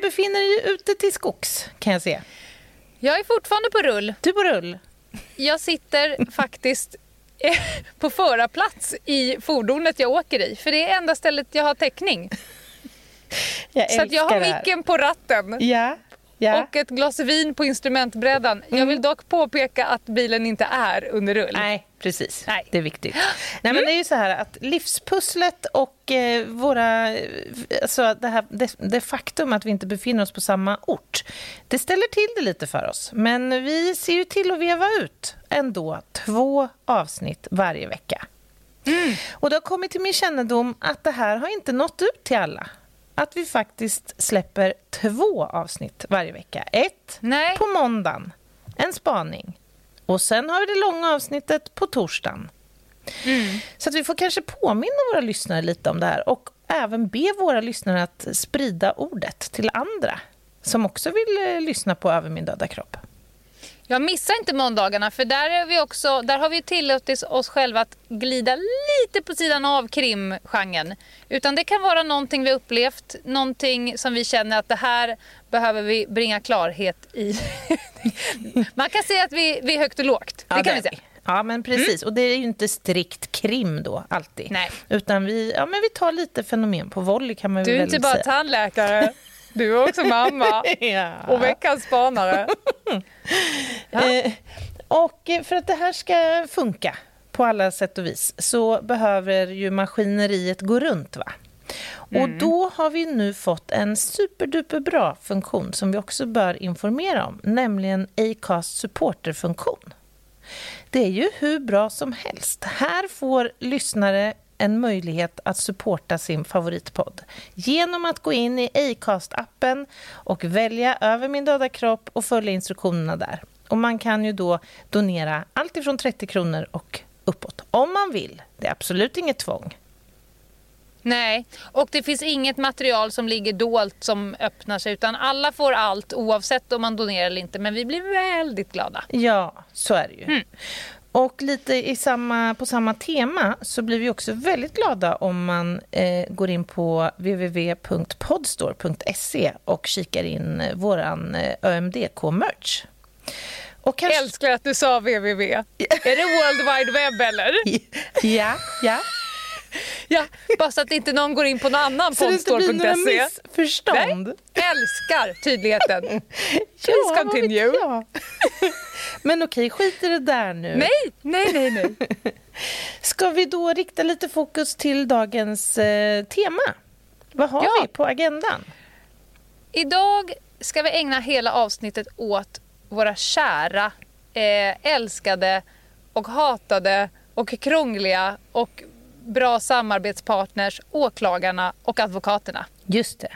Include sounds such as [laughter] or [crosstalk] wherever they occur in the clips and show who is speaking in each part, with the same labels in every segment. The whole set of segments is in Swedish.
Speaker 1: Befinner dig ute till skogs kan jag se.
Speaker 2: Jag är fortfarande på rull.
Speaker 1: Du på rull.
Speaker 2: Jag sitter [laughs] faktiskt eh, på förarplats i fordonet jag åker i. För det är enda stället jag har täckning.
Speaker 1: Jag
Speaker 2: Så jag har micken på ratten.
Speaker 1: Ja, ja.
Speaker 2: Och ett glas vin på instrumentbrädan. Jag vill dock påpeka att bilen inte är under rull.
Speaker 1: Nej, precis.
Speaker 2: Nej.
Speaker 1: Det är viktigt. Nej, men det är ju så här att livspusslet och eh, våra... Alltså det, här, det, det faktum att vi inte befinner oss på samma ort, det ställer till det lite för oss. Men vi ser ju till att veva ut ändå två avsnitt varje vecka. Och det har kommit till min kännedom att det här har inte nått ut till alla. Att vi faktiskt släpper två avsnitt varje vecka. Ett
Speaker 2: Nej.
Speaker 1: på måndagen, en spaning. Och sen har vi det långa avsnittet på torsdagen. Så att vi får kanske påminna våra lyssnare lite om det här och även be våra lyssnare att sprida ordet till andra som också vill eh, lyssna på Över min döda kropp.
Speaker 2: Jag missar inte måndagarna för där, är vi också, där har vi tillåtit oss själva att glida lite på sidan av krimgenren. Utan det kan vara någonting vi upplevt, någonting som vi känner att det här behöver vi bringa klarhet i. [laughs] Man kan säga att vi, vi är högt och lågt. Det
Speaker 1: Ja,
Speaker 2: kan vi
Speaker 1: är
Speaker 2: säga.
Speaker 1: Ja, men precis. Och det är ju inte strikt krim då, alltid.
Speaker 2: Nej.
Speaker 1: Utan vi, ja, men vi tar lite fenomen på volley kan man
Speaker 2: Du är
Speaker 1: väl
Speaker 2: inte bara
Speaker 1: säga.
Speaker 2: tandläkare, [laughs] du är också mamma [laughs]
Speaker 1: ja.
Speaker 2: och veckans spanare. [laughs]
Speaker 1: Eh, och för att det här ska funka på alla sätt och vis så behöver ju maskineriet gå runt. va? Och då har vi nu fått en superduper bra funktion som vi också bör informera om, nämligen Acast supporterfunktion. Det är ju hur bra som helst. Här får lyssnare en möjlighet att supporta sin favoritpodd genom att gå in i Acast-appen och välja över min döda kropp och följa instruktionerna där. Och man kan ju då donera allt ifrån 30 kronor och uppåt, om man vill. Det är absolut inget tvång.
Speaker 2: Nej, och det finns inget material som ligger dolt som öppnar sig utan alla får allt oavsett om man donerar eller inte. Men vi blir väldigt glada.
Speaker 1: Ja, så är det ju. Och lite i samma, på samma tema så blir vi också väldigt glada om man eh, går in på www.podstore.se och kikar in eh, våran eh, ÖMDK-merch. Och kanske...
Speaker 2: Älskar att du sa www. Är det World Wide Web eller? [laughs]
Speaker 1: Ja, ja. [laughs]
Speaker 2: Ja, bara så att inte någon går in på någon annan
Speaker 1: Så det inte blir några missförstånd.
Speaker 2: Älskar tydligheten. [laughs]
Speaker 1: Ja,
Speaker 2: Please
Speaker 1: vet
Speaker 2: continue. [laughs]
Speaker 1: Men okej, skit i det där nu.
Speaker 2: Nej, nej, nej, nej.
Speaker 1: Ska vi då rikta lite fokus till dagens eh, tema? Vad har
Speaker 2: Ja.
Speaker 1: vi på agendan?
Speaker 2: Idag ska vi ägna hela avsnittet åt våra kära, eh, älskade och hatade och krångliga och bra samarbetspartners, åklagarna och advokaterna.
Speaker 1: Just det.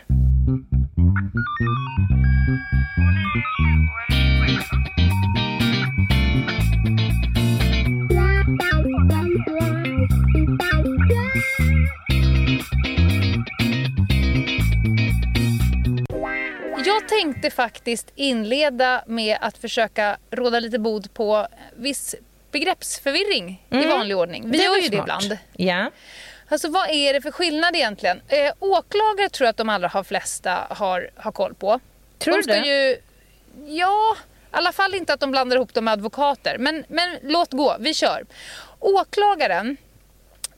Speaker 2: Jag tänkte faktiskt inleda med att försöka råda lite bod på viss begreppsförvirring i vanlig ordning. Vi
Speaker 1: är
Speaker 2: gör ju det
Speaker 1: smart.
Speaker 2: ibland.
Speaker 1: Ja.
Speaker 2: Alltså vad är det för skillnad egentligen? Eh, åklagare tror jag att de allra har flesta har, har koll på.
Speaker 1: Tror
Speaker 2: de
Speaker 1: du det?
Speaker 2: Ju, ja, i alla fall inte att de blandar ihop dem med advokater. Men, men låt gå, vi kör. Åklagaren,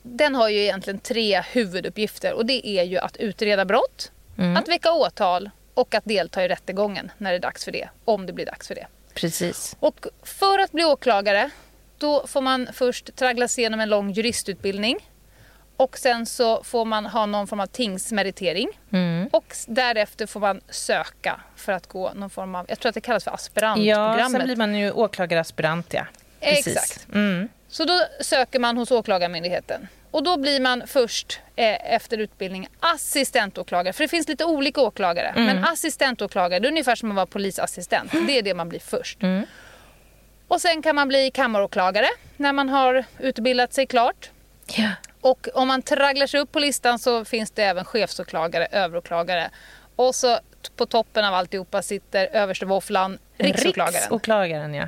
Speaker 2: den har ju egentligen tre huvuduppgifter och det är ju att utreda brott,
Speaker 1: Mm.
Speaker 2: att väcka åtal och att delta i rättegången när det är dags för det, om det blir dags för det.
Speaker 1: Precis.
Speaker 2: Och för att bli åklagare, då får man först traggla sig igenom en lång juristutbildning. Och sen så får man ha någon form av tingsmeritering.
Speaker 1: Mm.
Speaker 2: Och därefter får man söka för att gå någon form av, jag tror att det kallas för
Speaker 1: Ja,
Speaker 2: aspirantprogrammet.
Speaker 1: sen blir man ju åklagaraspirant, ja. Precis.
Speaker 2: Exakt.
Speaker 1: Mm.
Speaker 2: Så då söker man hos Åklagarmyndigheten. och då blir man först eh, efter utbildning assistentåklagare. För det finns lite olika åklagare. Mm. Men assistentåklagare, det är ungefär som att vara polisassistent. Det är det man blir först. Och sen kan man bli kammaråklagare när man har utbildat sig klart.
Speaker 1: Ja.
Speaker 2: Och om man tragglar sig upp på listan så finns det även chefsåklagare, överåklagare. Och så på toppen av alltihopa sitter överstevåfflan Riksåklagaren.
Speaker 1: Riksåklagaren, ja.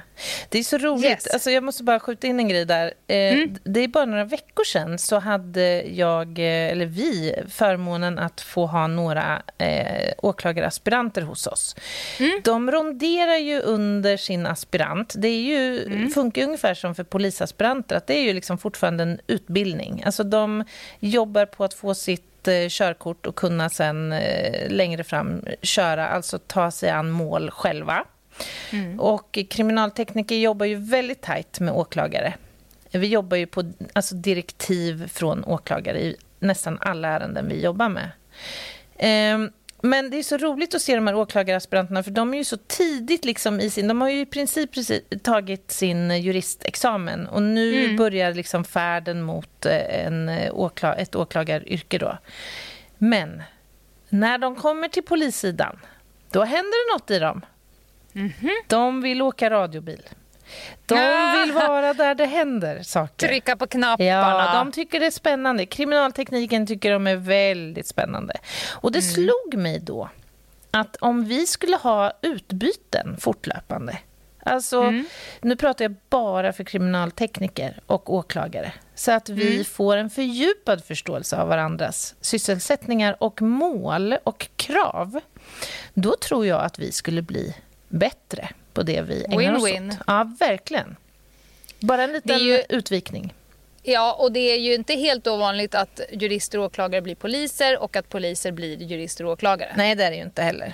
Speaker 1: Det är så roligt. Yes. Alltså, jag måste bara skjuta in en grej där. Eh, mm. Det är bara några veckor sedan så hade jag, eh, eller vi, förmånen att få ha några eh, åklagaraspiranter hos oss. Mm. De ronderar ju under sin aspirant. Det är ju, mm. funkar ungefär som för polisaspiranter, att det är ju liksom fortfarande en utbildning. Alltså de jobbar på att få sitt eh, körkort och kunna sen eh, längre fram köra, alltså ta sig an mål själva. Mm. Och kriminaltekniker jobbar ju väldigt tajt med åklagare. Vi jobbar ju på alltså, direktiv från åklagare i nästan alla ärenden vi jobbar med. Eh, men det är så roligt att se de här åklagaraspiranterna för de är ju så tidigt liksom i sin... De har ju i princip tagit sin juristexamen och nu mm. börjar liksom färden mot eh, en åklar, ett åklagaryrke. Då. Men när de kommer till polissidan, då händer det något i dem. Mm -hmm. De vill åka radiobil. De vill vara där det händer saker.
Speaker 2: Trycka på knapparna.
Speaker 1: Ja, de tycker det är spännande. Kriminaltekniken tycker de är väldigt spännande. Och det mm. slog mig då att om vi skulle ha utbyten fortlöpande Alltså, mm. Nu pratar jag bara för kriminaltekniker och åklagare så att vi mm. får en fördjupad förståelse av varandras sysselsättningar och mål och krav. Då tror jag att vi skulle bli bättre på det vi ägnar
Speaker 2: win,
Speaker 1: oss
Speaker 2: win.
Speaker 1: åt. Ja, verkligen. Bara en liten ju... utvikning.
Speaker 2: Ja, och det är ju inte helt ovanligt att jurister och åklagare blir poliser och att poliser blir jurister och åklagare.
Speaker 1: Nej, det är det ju inte heller.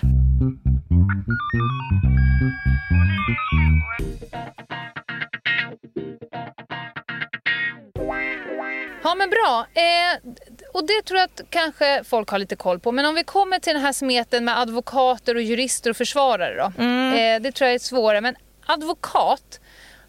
Speaker 2: Ja, men bra. Eh, och det tror jag att kanske folk har lite koll på. Men om vi kommer till den här smeten med advokater och jurister och försvarare då. Mm. Eh, det tror jag är svårare. Men advokat,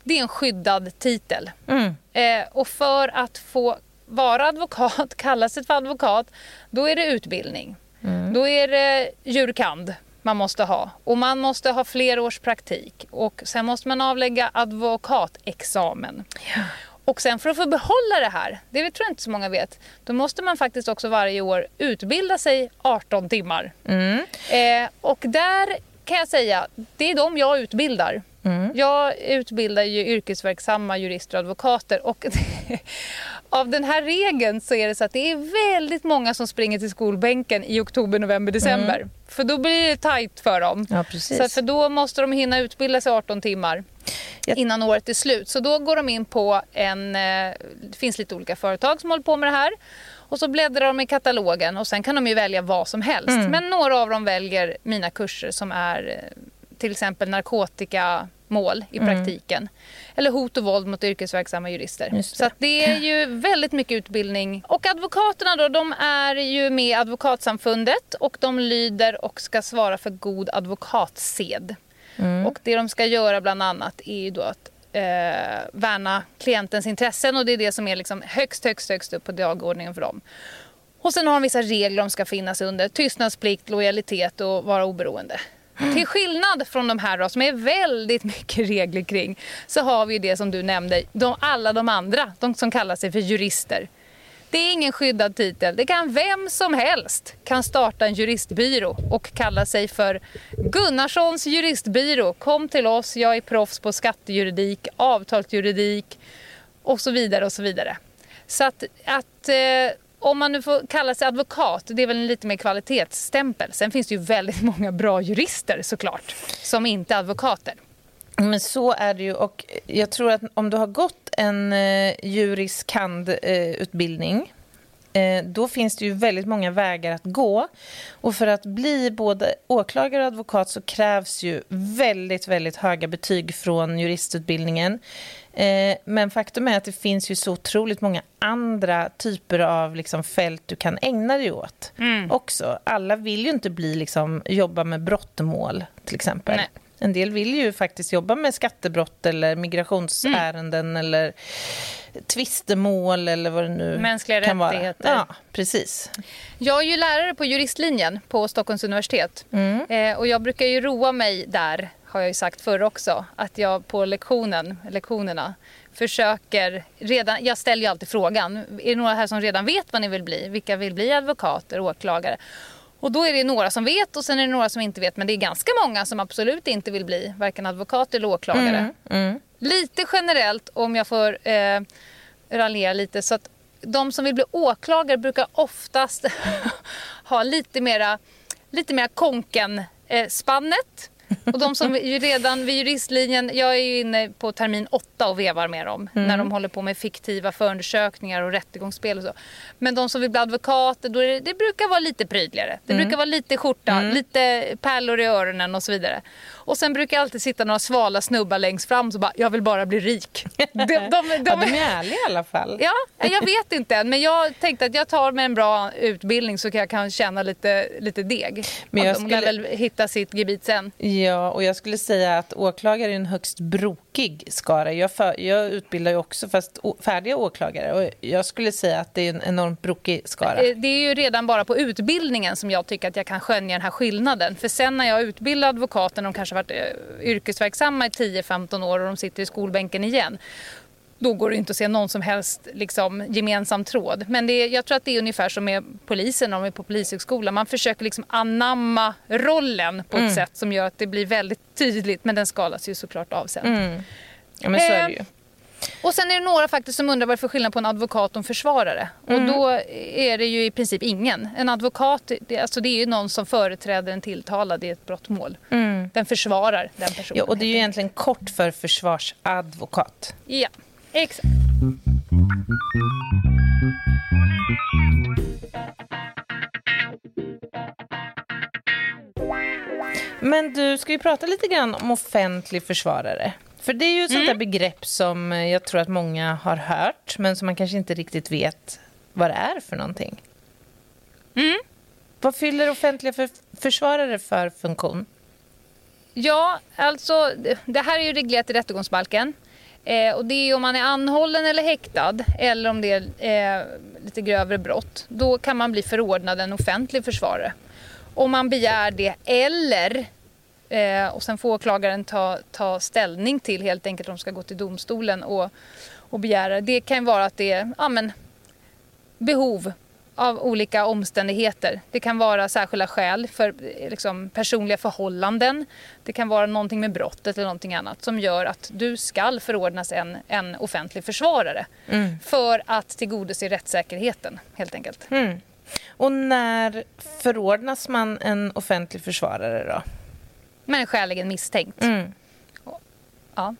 Speaker 2: det är en skyddad titel. Mm. Eh, och för att få vara advokat, [laughs] kalla sig för advokat, då är det utbildning. Mm. Då är det jurkand man måste ha. Och man måste ha flera års praktik. Och sen måste man avlägga advokatexamen. Ja. Och sen för att få behålla det här, det tror jag inte så många vet, då måste man faktiskt också varje år utbilda sig 18 timmar. Mm. Eh, och där kan jag säga, det är de jag utbildar. Mm. Jag utbildar ju yrkesverksamma jurister och advokater och [laughs] av den här regeln så är det så att det är väldigt många som springer till skolbänken i oktober, november, december. Mm. För då blir det tajt för dem.
Speaker 1: Ja.
Speaker 2: Så för då måste de hinna utbilda sig 18 timmar innan året är slut. Så då går de in på en... Eh, det finns lite olika företag som håller på med det här. Och så bläddrar de i katalogen och sen kan de ju välja vad som helst. Mm. Men några av dem väljer mina kurser som är eh, till exempel narkotikamål i mm. praktiken. Eller hot och våld mot yrkesverksamma jurister. Det. Så det är ju väldigt mycket utbildning. Och advokaterna då, de är ju med Advokatsamfundet och de lyder och ska svara för god advokatsed. Mm. Och det de ska göra bland annat är ju då att eh, värna klientens intressen och det är det som är liksom högst, högst, högst upp på dagordningen för dem. Och sen har de vissa regler de ska finnas under. Tystnadsplikt, lojalitet och vara oberoende. Mm. Till skillnad från de här då, som är väldigt mycket [laughs] regler kring så har vi det som du nämnde, de, alla de andra, de som kallar sig för jurister. Det är ingen skyddad titel. Det kan vem som helst kan starta en juristbyrå och kalla sig för Gunnarssons juristbyrå. Kom till oss, jag är proffs på skattejuridik, avtalsjuridik och så vidare och så vidare. Så att, att eh, om man nu får kalla sig advokat, det är väl en lite mer kvalitetsstämpel. Sen finns det ju väldigt [laughs] många bra jurister såklart, som inte är advokater.
Speaker 1: Men så är det ju. Och jag tror att om du har gått en eh, juris utbildning eh, då finns det ju väldigt många vägar att gå. Och för att bli både åklagare och advokat så krävs ju väldigt, väldigt höga betyg från juristutbildningen. Eh, men faktum är att det finns ju så otroligt många andra typer av liksom fält du kan ägna dig åt mm. också. Alla vill ju inte bli liksom, jobba med brottmål, till exempel. Nej. En del vill ju faktiskt jobba med skattebrott eller migrationsärenden mm. eller tvistemål eller vad det nu
Speaker 2: Mänskliga
Speaker 1: kan
Speaker 2: rättigheter.
Speaker 1: vara. Ja, precis.
Speaker 2: Jag är ju lärare på juristlinjen på Stockholms universitet. Eh, och jag brukar ju roa mig där, har jag ju sagt förr också, att jag på lektionen, lektionerna försöker redan, jag ställer ju alltid frågan, är det några här som redan vet vad ni vill bli? Vilka vill bli advokater, åklagare? Och då är det några som vet och sen är det några som inte vet. Men det är ganska många som absolut inte vill bli varken advokat eller åklagare. Lite generellt om jag får eh, raljera lite så att de som vill bli åklagare brukar oftast [laughs] ha lite mera, lite mera konken eh, spannet. Och de som ju redan vid juristlinjen, jag är ju inne på termin åtta och vevar med dem när de håller på med fiktiva förundersökningar och rättegångsspel och så. Men de som vill bli advokater, då det, det brukar vara lite prydligare. Det brukar vara lite skjorta, lite pärlor i öronen och så vidare. Och sen brukar alltid sitta några svala snubbar längst fram som bara, jag vill bara bli rik. De, de, de,
Speaker 1: Ja, de är ärliga i alla fall.
Speaker 2: Ja, jag vet inte än. Men jag tänkte att jag tar med en bra utbildning så kan jag kan tjäna lite, lite deg.
Speaker 1: Men jag
Speaker 2: De lär
Speaker 1: skulle-
Speaker 2: väl hitta sitt gebit sen.
Speaker 1: Ja, och jag skulle säga att åklagare är en högst brokig skara. Jag, för, jag utbildar ju också fast färdiga åklagare och jag skulle säga att det är en enormt brokig skara.
Speaker 2: Eh, Det är ju redan bara på utbildningen som jag tycker att jag kan skönja den här skillnaden. För sen när jag utbildar advokater, de kanske varit eh, yrkesverksamma i 10-15 år och de sitter i skolbänken igen. Då går det inte att se någon som helst liksom, gemensam tråd. Men det är, jag tror att det är ungefär som med polisen om de är på polishögskolan. Man försöker liksom anamma rollen på ett sätt som gör att det blir väldigt tydligt. Men den skalas ju såklart av sen.
Speaker 1: Ja, men så är
Speaker 2: Eh,
Speaker 1: det ju.
Speaker 2: Och sen är det några faktiskt som undrar vad det är för skillnad på en advokat och en försvarare. Och då är det ju i princip ingen. En advokat, det, alltså det är ju någon som företräder en tilltalad i ett brottmål. Den försvarar den personen.
Speaker 1: Ja, och det är ju egentligen kort för försvarsadvokat.
Speaker 2: Ja, exakt.
Speaker 1: Men du, ska vi prata lite grann om offentlig försvarare? För det är ju ett sånt där begrepp som eh, jag tror att många har hört men som man kanske inte riktigt vet vad det är för någonting. Vad fyller offentliga för försvarare för funktion?
Speaker 2: Ja, alltså det här är ju reglerat i rättegångsbalken. Eh, och det är om man är anhållen eller häktad eller om det är eh, lite grövre brott. Då kan man bli förordnad en offentlig försvarare. Om man begär det eller eh, och sen får åklagaren ta, ta ställning till helt enkelt om de ska gå till domstolen och, och begära. Det kan vara att det är ja, men, behov av olika omständigheter. Det kan vara särskilda skäl för eh, liksom, personliga förhållanden. Det kan vara någonting med brottet eller någonting annat som gör att du skall förordnas en, en offentlig försvarare för att tillgodose rättssäkerheten helt enkelt.
Speaker 1: Och när förordnas man en offentlig försvarare då?
Speaker 2: Men skäligen misstänkt. Ja.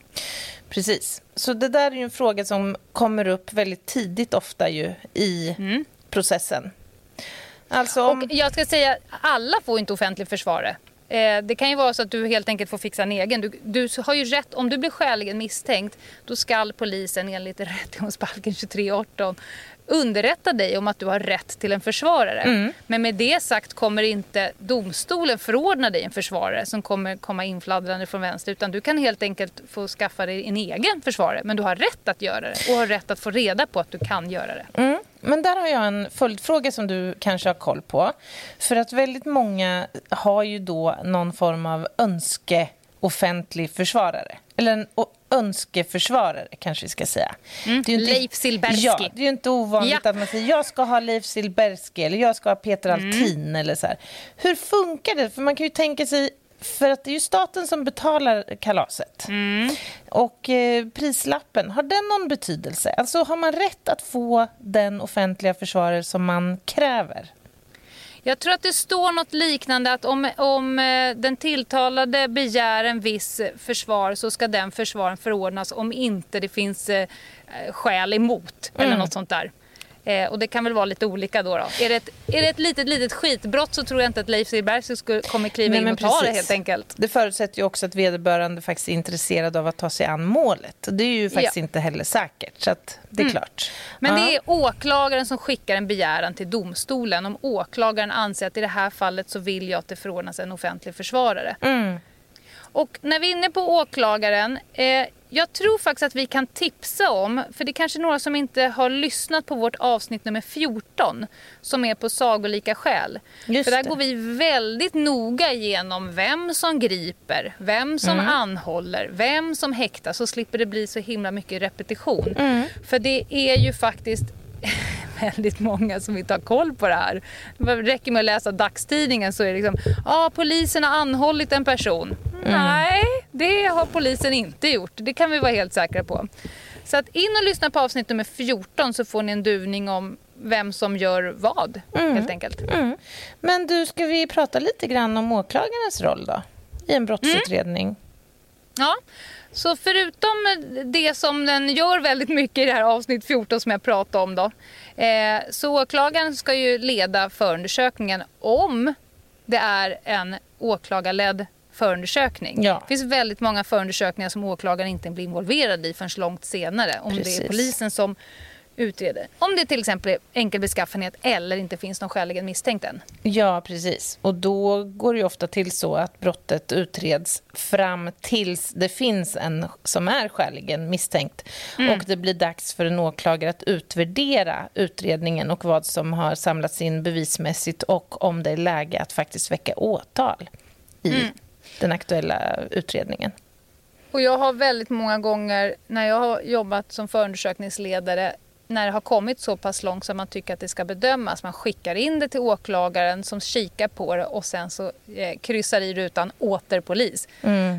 Speaker 1: Precis. Så det där är ju en fråga som kommer upp väldigt tidigt ofta ju i processen. Alltså om...
Speaker 2: Och jag ska säga, alla får inte offentlig försvarare. Eh, Det kan ju vara så att du helt enkelt får fixa en egen. Du, du har ju rätt, om du blir skäligen misstänkt, då ska polisen enligt rättegångsbalken 2318 underrätta dig om att du har rätt till en försvarare. Men med det sagt kommer inte domstolen förordna dig en försvarare som kommer komma infladdrande från vänster utan du kan helt enkelt få skaffa dig en egen försvarare. Men du har rätt att göra det och har rätt att få reda på att du kan göra det.
Speaker 1: Mm. Men där har jag en följdfråga som du kanske har koll på. För att väldigt många har ju då någon form av önske offentlig försvarare. Eller en önskeförsvarare kanske vi ska säga. Det är inte-
Speaker 2: Mm. Leif Silbersky.
Speaker 1: Ja, det är ju inte ovanligt
Speaker 2: Ja.
Speaker 1: att man säger jag ska ha Leif Silbersky eller jag ska ha Peter
Speaker 2: Mm.
Speaker 1: Altin eller så här. Hur funkar det? För man kan ju tänka sig för att det är ju staten som betalar kalaset.
Speaker 2: Mm.
Speaker 1: Och eh, prislappen, har den någon betydelse? Alltså har man rätt att få den offentliga försvarare som man kräver?
Speaker 2: Jag tror att det står något liknande att om, om eh, den tilltalade begär en viss försvar så ska den försvaren förordnas om inte det finns eh, skäl emot eller något sånt där. Eh, och det kan väl vara lite olika då. då. Är, det ett, är det ett litet, litet skitbrott så tror jag inte att Leif Silbersky skulle- kommer kliva
Speaker 1: Nej,
Speaker 2: in och ta det helt enkelt.
Speaker 1: Det förutsätter ju också att vederbörande faktiskt är intresserad av att ta sig an målet. Det är ju faktiskt
Speaker 2: Ja.
Speaker 1: inte heller säkert, så att det är klart.
Speaker 2: Men
Speaker 1: Ja.
Speaker 2: det är åklagaren som skickar en begäran till domstolen om åklagaren anser att i det här fallet så vill jag att det förordnas en offentlig försvarare.
Speaker 1: Mm.
Speaker 2: Och när vi är inne på åklagaren, eh, jag tror faktiskt att vi kan tipsa om, för det är kanske några som inte har lyssnat på vårt avsnitt nummer 14 som är på sagolika skäl.
Speaker 1: Just
Speaker 2: för där
Speaker 1: det.
Speaker 2: går vi väldigt noga igenom vem som griper, vem som
Speaker 1: Mm.
Speaker 2: anhåller, vem som häktas så slipper det bli så himla mycket repetition.
Speaker 1: Mm.
Speaker 2: För det är ju faktiskt [laughs] väldigt många som inte har koll på det här. Det räcker med att läsa dagstidningen så är det liksom, ja polisen har anhållit en person. Nej, det har polisen inte gjort. Det kan vi vara helt säkra på. Så att in och lyssna på avsnitt nummer 14 så får ni en duvning om vem som gör vad helt enkelt.
Speaker 1: Mm. Men du, ska vi prata lite grann om åklagarens roll då? I en brottsutredning?
Speaker 2: Ja, så förutom det som den gör väldigt mycket i det här avsnitt 14 som jag pratade om då. Eh, så åklagaren ska ju leda förundersökningen om det är en åklagarledd förundersökning.
Speaker 1: Ja.
Speaker 2: Det finns väldigt många förundersökningar som åklagaren inte blir involverad i förrän långt senare. Om det
Speaker 1: Precis.
Speaker 2: är polisen som utreder. Om det till exempel är enkel beskaffenhet eller inte finns någon skäligen misstänkt än.
Speaker 1: Ja, precis. Och då går det ju ofta till så att brottet utreds fram tills det finns en som är skäligen misstänkt. Och det blir dags för en åklagare att utvärdera utredningen och vad som har samlats in bevismässigt och om det är läge att faktiskt väcka åtal i den aktuella utredningen.
Speaker 2: Och jag har väldigt många gånger när jag har jobbat som förundersökningsledare när det har kommit så pass långt som man tycker att det ska bedömas. Man skickar in det till åklagaren som kikar på det och sen så eh, kryssar i rutan åter polis.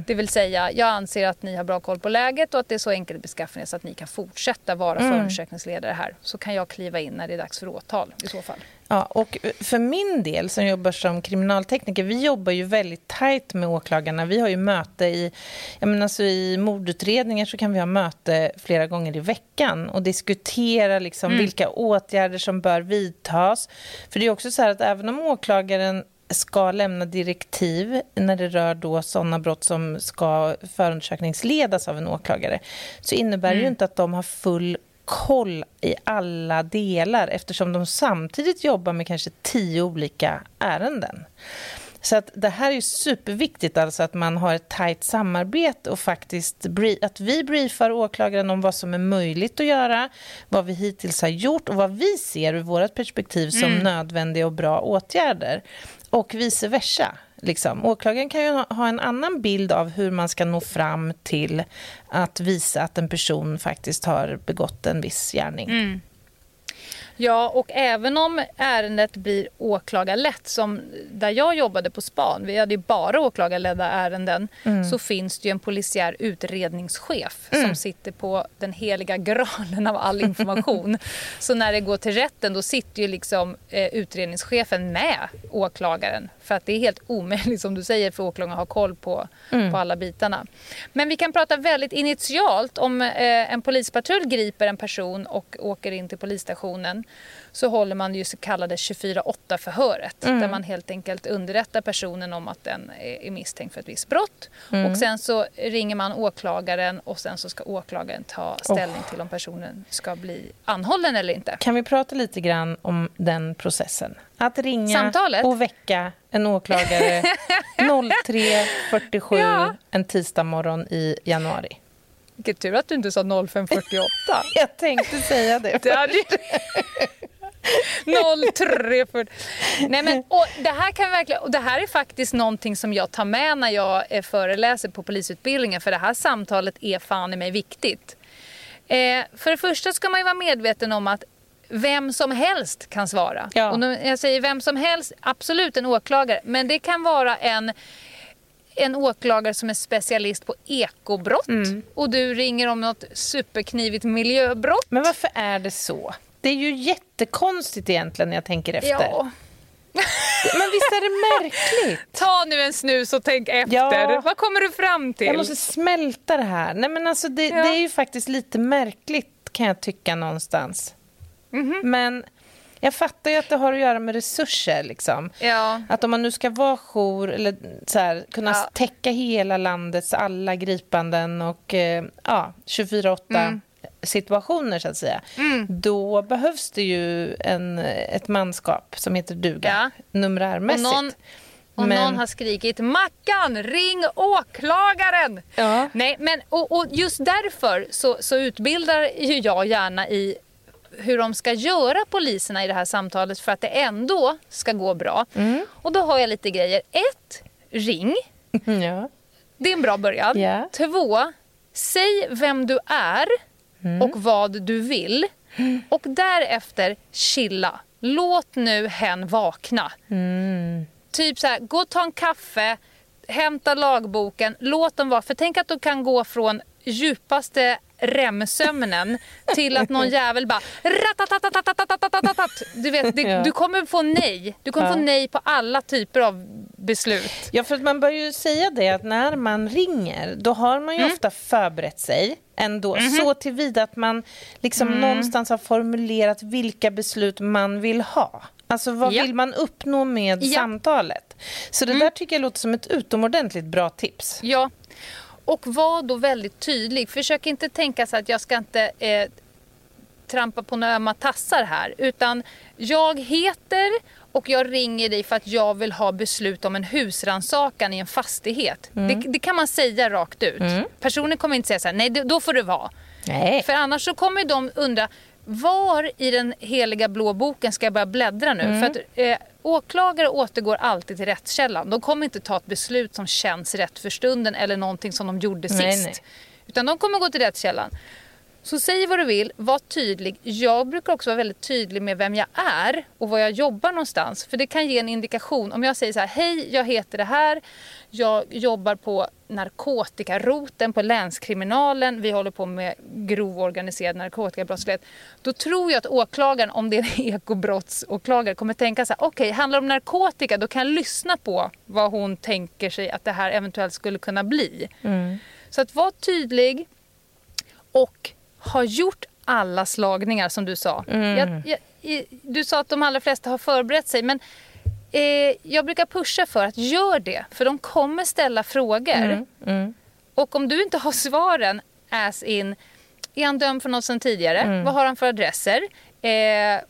Speaker 2: Det vill säga, jag anser att ni har bra koll på läget och att det är så enkel beskaffenhet så att ni kan fortsätta vara förundersökningsledare här. Så kan jag kliva in när det är dags för åtal i så fall.
Speaker 1: Ja, och för min del som jobbar som kriminaltekniker, vi jobbar ju väldigt tajt med åklagarna. Vi har ju möte i, jag menar alltså i mordutredningar så kan vi ha möte flera gånger i veckan och diskutera liksom vilka åtgärder som bör vidtas. För det är också så här att även om åklagaren ska lämna direktiv när det rör då sådana brott som ska förundersökningsledas av en åklagare så innebär det ju inte att de har full koll i alla delar eftersom de samtidigt jobbar med kanske tio olika ärenden. Så att det här är superviktigt alltså att man har ett tajt samarbete och faktiskt att vi briefar åklagaren om vad som är möjligt att göra, vad vi hittills har gjort och vad vi ser ur vårt perspektiv som nödvändiga och bra åtgärder. Och vice versa. Liksom. Åklagaren kan ju ha- ha en annan bild av hur man ska nå fram till att visa att en person faktiskt har begått en viss gärning. Mm.
Speaker 2: Ja, och även om ärendet blir åklagarlett, som där jag jobbade på span, vi hade ju bara åklagarledda ärenden, så finns det ju en polisiär utredningschef som sitter på den heliga graalen av all information. [laughs] så när det går till rätten då sitter ju liksom eh, utredningschefen med åklagaren. För att det är helt omöjligt som du säger för åklagaren att ha koll på, på alla bitarna. Men vi kan prata väldigt initialt om eh, en polispatrull griper en person och åker in till polisstationen så håller man ju så kallade 24-8-förhöret där man helt enkelt underrättar personen om att den är misstänkt för ett visst brott. Och sen så ringer man åklagaren och sen så ska åklagaren ta ställning till om personen ska bli anhållen eller inte.
Speaker 1: Kan vi prata lite grann om den processen? Att ringa
Speaker 2: Samtalet?
Speaker 1: och väcka en åklagare [laughs] 03.47
Speaker 2: Ja.
Speaker 1: en tisdag morgon i januari.
Speaker 2: Vilken tur att du inte sa 0548. [laughs]
Speaker 1: Jag tänkte säga det.
Speaker 2: Det hade ju... 0340. Nej men och det här kan verkligen och det här är faktiskt någonting som jag tar med när jag eh, föreläser på polisutbildningen för det här samtalet är fan i mig viktigt. Eh, för det första ska man ju vara medveten om att vem som helst kan svara.
Speaker 1: Ja.
Speaker 2: Och när jag säger vem som helst, absolut en åklagare, men det kan vara en en åklagare som är specialist på ekobrott och du ringer om något superknivigt miljöbrott.
Speaker 1: Men varför är det så? Det är ju jättekonstigt egentligen när jag tänker efter.
Speaker 2: Ja. [laughs]
Speaker 1: Men visst är det märkligt?
Speaker 2: Ta nu en snus och tänk efter.
Speaker 1: Ja.
Speaker 2: Vad kommer du fram till?
Speaker 1: Jag måste smälta det här. Nej, men alltså det,
Speaker 2: Ja.
Speaker 1: det är ju faktiskt lite märkligt kan jag tycka någonstans.
Speaker 2: Mhm.
Speaker 1: Men jag fattar ju att det har att göra med resurser. Liksom.
Speaker 2: Ja.
Speaker 1: Att om man nu ska vara jour eller så här, kunna
Speaker 2: Ja.
Speaker 1: täcka hela landets alla gripanden och eh, ja, 24-8
Speaker 2: Mm.
Speaker 1: situationer så att säga. Då behövs det ju en, ett manskap som heter duga,
Speaker 2: Ja.
Speaker 1: numerärmässigt.
Speaker 2: Och någon- Och
Speaker 1: Men-
Speaker 2: någon har skrikit Mackan, ring åklagaren!
Speaker 1: Ja.
Speaker 2: Nej, men och, och just därför så, så utbildar ju jag gärna i hur de ska göra poliserna i det här samtalet för att det ändå ska gå bra.
Speaker 1: Mm.
Speaker 2: Och då har jag lite grejer. Ett, ring. [laughs]
Speaker 1: ja.
Speaker 2: Det är en bra början.
Speaker 1: Ja.
Speaker 2: Två, säg vem du är och vad du vill. [gasps] Och därefter chilla. Låt nu hen vakna. Typ så här, gå och ta en kaffe, hämta lagboken, låt dem vara. För tänk att du kan gå från djupaste REM-sömnen till att någon jävel bara du vet, det,
Speaker 1: ja.
Speaker 2: du kommer få nej. Du kommer
Speaker 1: ja.
Speaker 2: få nej på alla typer av beslut.
Speaker 1: Ja, för man bör ju säga det att när man ringer då har man ju
Speaker 2: mm.
Speaker 1: ofta förberett sig ändå
Speaker 2: mm -hmm.
Speaker 1: så tillvida att man liksom
Speaker 2: mm.
Speaker 1: någonstans har formulerat vilka beslut man vill ha. Alltså vad
Speaker 2: ja.
Speaker 1: vill man uppnå med samtalet? Så det mm. där tycker jag låter som ett utomordentligt bra tips.
Speaker 2: Ja, och var då väldigt tydlig. Försök inte tänka så att jag ska inte eh, trampa på några ömma tassar här. Utan jag heter och jag ringer dig för att jag vill ha beslut om en husrannsakan i en fastighet. Det, det kan man säga rakt ut. Personen kommer inte säga så här, nej då får det vara.
Speaker 1: Nej.
Speaker 2: För annars så kommer de undra var i den heliga blå boken ska jag börja bläddra nu?
Speaker 1: Mm.
Speaker 2: För att eh, åklagare återgår alltid till rättskällan. De kommer inte ta ett beslut som känns rätt för stunden eller någonting som de gjorde
Speaker 1: Nej,
Speaker 2: sist.
Speaker 1: nej.
Speaker 2: Utan de kommer gå till rättskällan. Så säg vad du vill, var tydlig. Jag brukar också vara väldigt tydlig med vem jag är och var jag jobbar någonstans. För det kan ge en indikation. Om jag säger så här, hej jag heter det här, jag jobbar på narkotikaroten på länskriminalen, vi håller på med grov organiserad narkotikabrottslighet. Då tror jag att åklagaren, om det är en [laughs] ekobrottsåklagare, kommer tänka så här, okej handlar det om narkotika då kan jag lyssna på vad hon tänker sig att det här eventuellt skulle kunna bli. Så att vara tydlig, och har gjort alla slagningar som du sa. Jag, jag, i- du sa att de allra flesta har förberett sig men eh, jag brukar pusha för att gör det för de kommer ställa frågor. Och om du inte har svaren as in är han dömd för något sedan tidigare? Vad har han för adresser? Eh,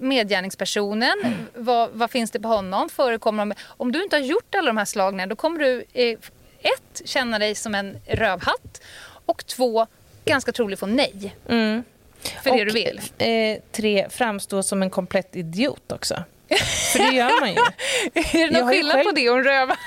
Speaker 2: medgärningspersonen, vad, vad finns det på honom? Förekommer de, om du inte har gjort alla de här slagningarna då kommer du eh, ett, känna dig som en rövhatt och två, ganska troligt få nej. För det du vill.
Speaker 1: Eh, tre, framstå som en komplett idiot också. För det gör man ju. [laughs]
Speaker 2: Är det någon skillnad
Speaker 1: själv-
Speaker 2: på det och en rövhatt?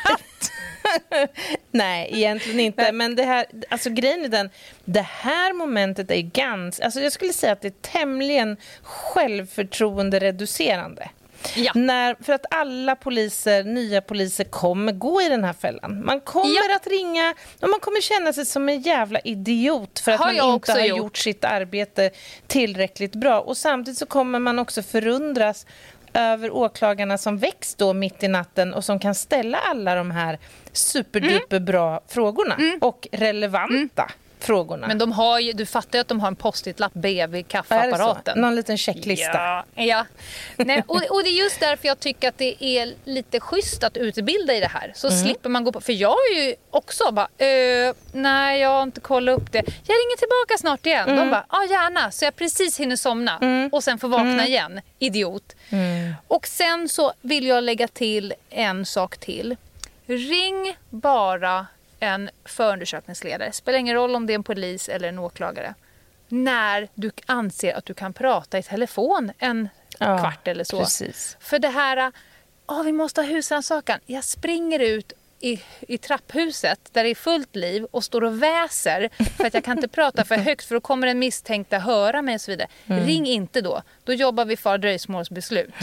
Speaker 2: [laughs]
Speaker 1: Nej, egentligen inte. Men det här, alltså grejen är den, det här momentet är ganska, alltså jag skulle säga att det är tämligen självförtroende-reducerande.
Speaker 2: Ja.
Speaker 1: När, för att alla poliser, nya poliser kommer gå i den här fällan. Man kommer
Speaker 2: Ja.
Speaker 1: att ringa och man kommer känna sig som en jävla idiot för att
Speaker 2: Har
Speaker 1: man inte har
Speaker 2: gjort.
Speaker 1: gjort sitt arbete tillräckligt bra. Och samtidigt så kommer man också förundras över åklagarna som väcks då mitt i natten och som kan ställa alla de här superduper bra frågorna och relevanta frågorna.
Speaker 2: Men de har ju, du fattar ju att de har en post-it-lapp bredvid kaffeapparaten.
Speaker 1: Någon liten checklista?
Speaker 2: Ja, ja. Nej, och, och det är just därför jag tycker att det är lite schysst att utbilda i det här. Så
Speaker 1: Mm.
Speaker 2: slipper man gå på... För jag är ju också bara, eh, nej jag har inte kollat upp det. Jag ringer tillbaka snart igen.
Speaker 1: Mm.
Speaker 2: De bara, ja gärna. Så jag precis hinner somna och sen får vakna
Speaker 1: Mm.
Speaker 2: igen. Idiot. Och sen så vill jag lägga till en sak till. Ring bara en förundersökningsledare. Spelar ingen roll om det är en polis eller en åklagare. När du anser att du kan prata i telefon en
Speaker 1: Ja,
Speaker 2: kvart eller så.
Speaker 1: precis.
Speaker 2: För det här, oh, vi måste ha husrannsakan. Jag springer ut i, i trapphuset där det är fullt liv och står och väser för att jag kan inte [laughs] prata för högt för då kommer den misstänkta höra mig och så vidare. Ring inte då. Då jobbar vi för dröjsmålsbeslut.